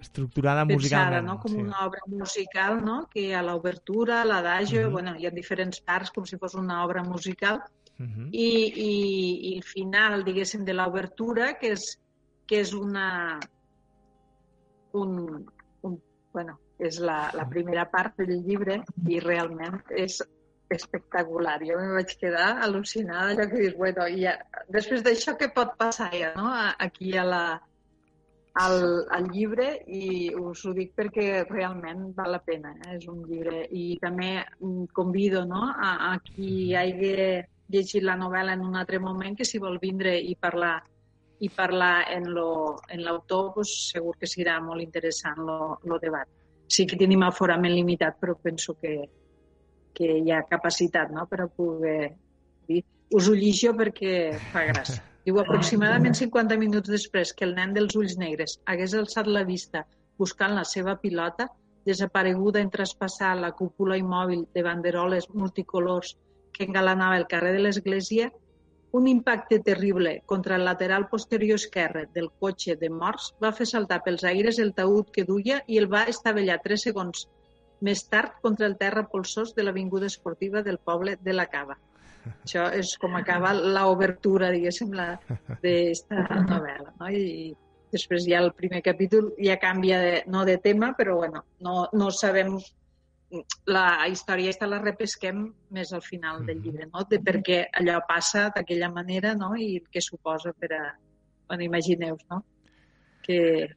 Speaker 2: Estructurada
Speaker 3: pensada
Speaker 2: musicalment.
Speaker 3: no? com
Speaker 2: sí.
Speaker 3: una obra musical, no? que a l'obertura, l'adagio,
Speaker 2: Mhm.
Speaker 3: bueno, hi ha diferents parts com si fos una obra musical,
Speaker 2: Mhm.
Speaker 3: i, i, i el final, diguéssim, de l'obertura, que és, que és una... Un, un, bueno, és la, la primera part del llibre i realment és espectacular. Jo me vaig quedar al·lucinada, allò que dius, bueno, i ja, després d'això què pot passar ja, no? Aquí a la, al, al llibre i us ho dic perquè realment val la pena, eh? és un llibre i també mm, convido no? a, a qui hagi llegit la novel·la en un altre moment que si vol vindre i parlar i parlar en lo- en l'autor pues, segur que serà molt interessant lo, lo debat. Sí que tenim aforament limitat però penso que, que hi ha capacitat no? per a poder dir. Us ho lligio perquè fa gràcia. Diu, aproximadament 50 minuts després que el nen dels ulls negres hagués alçat la vista buscant la seva pilota, desapareguda en traspassar la cúpula immòbil de banderoles multicolors que engalanava el carrer de l'església, un impacte terrible contra el lateral posterior esquerre del cotxe de morts va fer saltar pels aires el taüt que duia i el va estavellar tres segons més tard contra el terra polsós de l'avinguda esportiva del poble de la Cava. Això és com acaba l'obertura, diguéssim, d'esta novel·la. No? I després ja el primer capítol ja canvia de, no de tema, però bueno, no, no sabem la història aquesta la repesquem més al final del
Speaker 2: Mhm.
Speaker 3: llibre, no? de per què allò passa d'aquella manera no? i què suposa per a... Bueno, imagineu-vos, no? Que,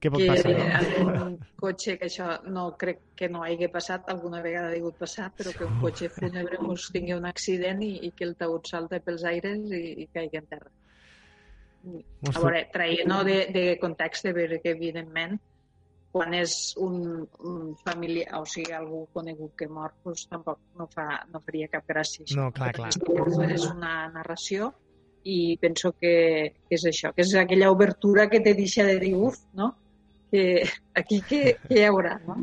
Speaker 2: Què pot
Speaker 3: que
Speaker 2: passar? No?
Speaker 3: algun cotxe, que això no crec que no hagi passat, alguna vegada ha hagut passar, però que un cotxe fúnebre pues, tingui un accident i, i que el taüt salta pels aires i, i caigui en terra. A veure, traient no, de, de context, de veure que evidentment quan és un, un familiar, o sigui, algú conegut que mor, doncs tampoc no, fa, no faria cap gràcia.
Speaker 2: No, clar, clar.
Speaker 3: És una narració i penso que, que és això, que és aquella obertura que te deixa de dir, uf, no? Que aquí què, què hi haurà, no?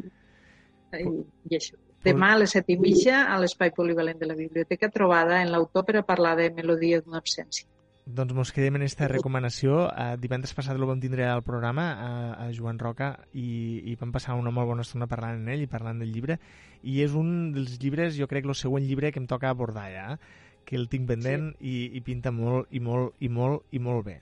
Speaker 3: I, i això. Demà a les set i mitja a l'espai polivalent de la biblioteca trobada en l'autor per a parlar de Melodia d'una absència.
Speaker 2: Doncs mos quedem en aquesta recomanació. Uh, divendres passat el vam tindre al programa, a, a Joan Roca, i, i vam passar una molt bona estona parlant amb ell i parlant del llibre. I és un dels llibres, jo crec, el següent llibre que em toca abordar ja, que el tinc pendent sí. i, i pinta molt, i molt, i molt, i molt bé.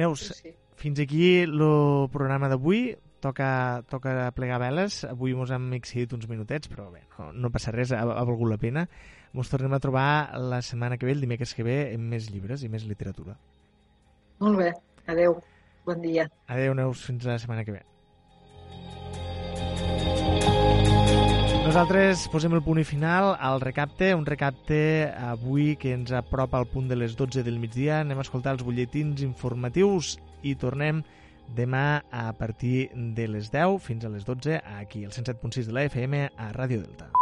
Speaker 2: Neus, sí, sí. fins aquí el programa d'avui toca, toca plegar veles. Avui mos hem excedit uns minutets, però bé, no, no passa res, ha, ha valgut la pena. Mos tornem a trobar la setmana que ve, el dimecres que ve, amb més llibres i més literatura.
Speaker 3: Molt bé, adeu, bon dia.
Speaker 2: Adeu, Neus, fins la setmana que ve. Nosaltres posem el punt i final al recapte, un recapte avui que ens apropa al punt de les 12 del migdia. Anem a escoltar els butlletins informatius i tornem demà a partir de les 10 fins a les 12 aquí al 107.6 de la FM a Ràdio Delta.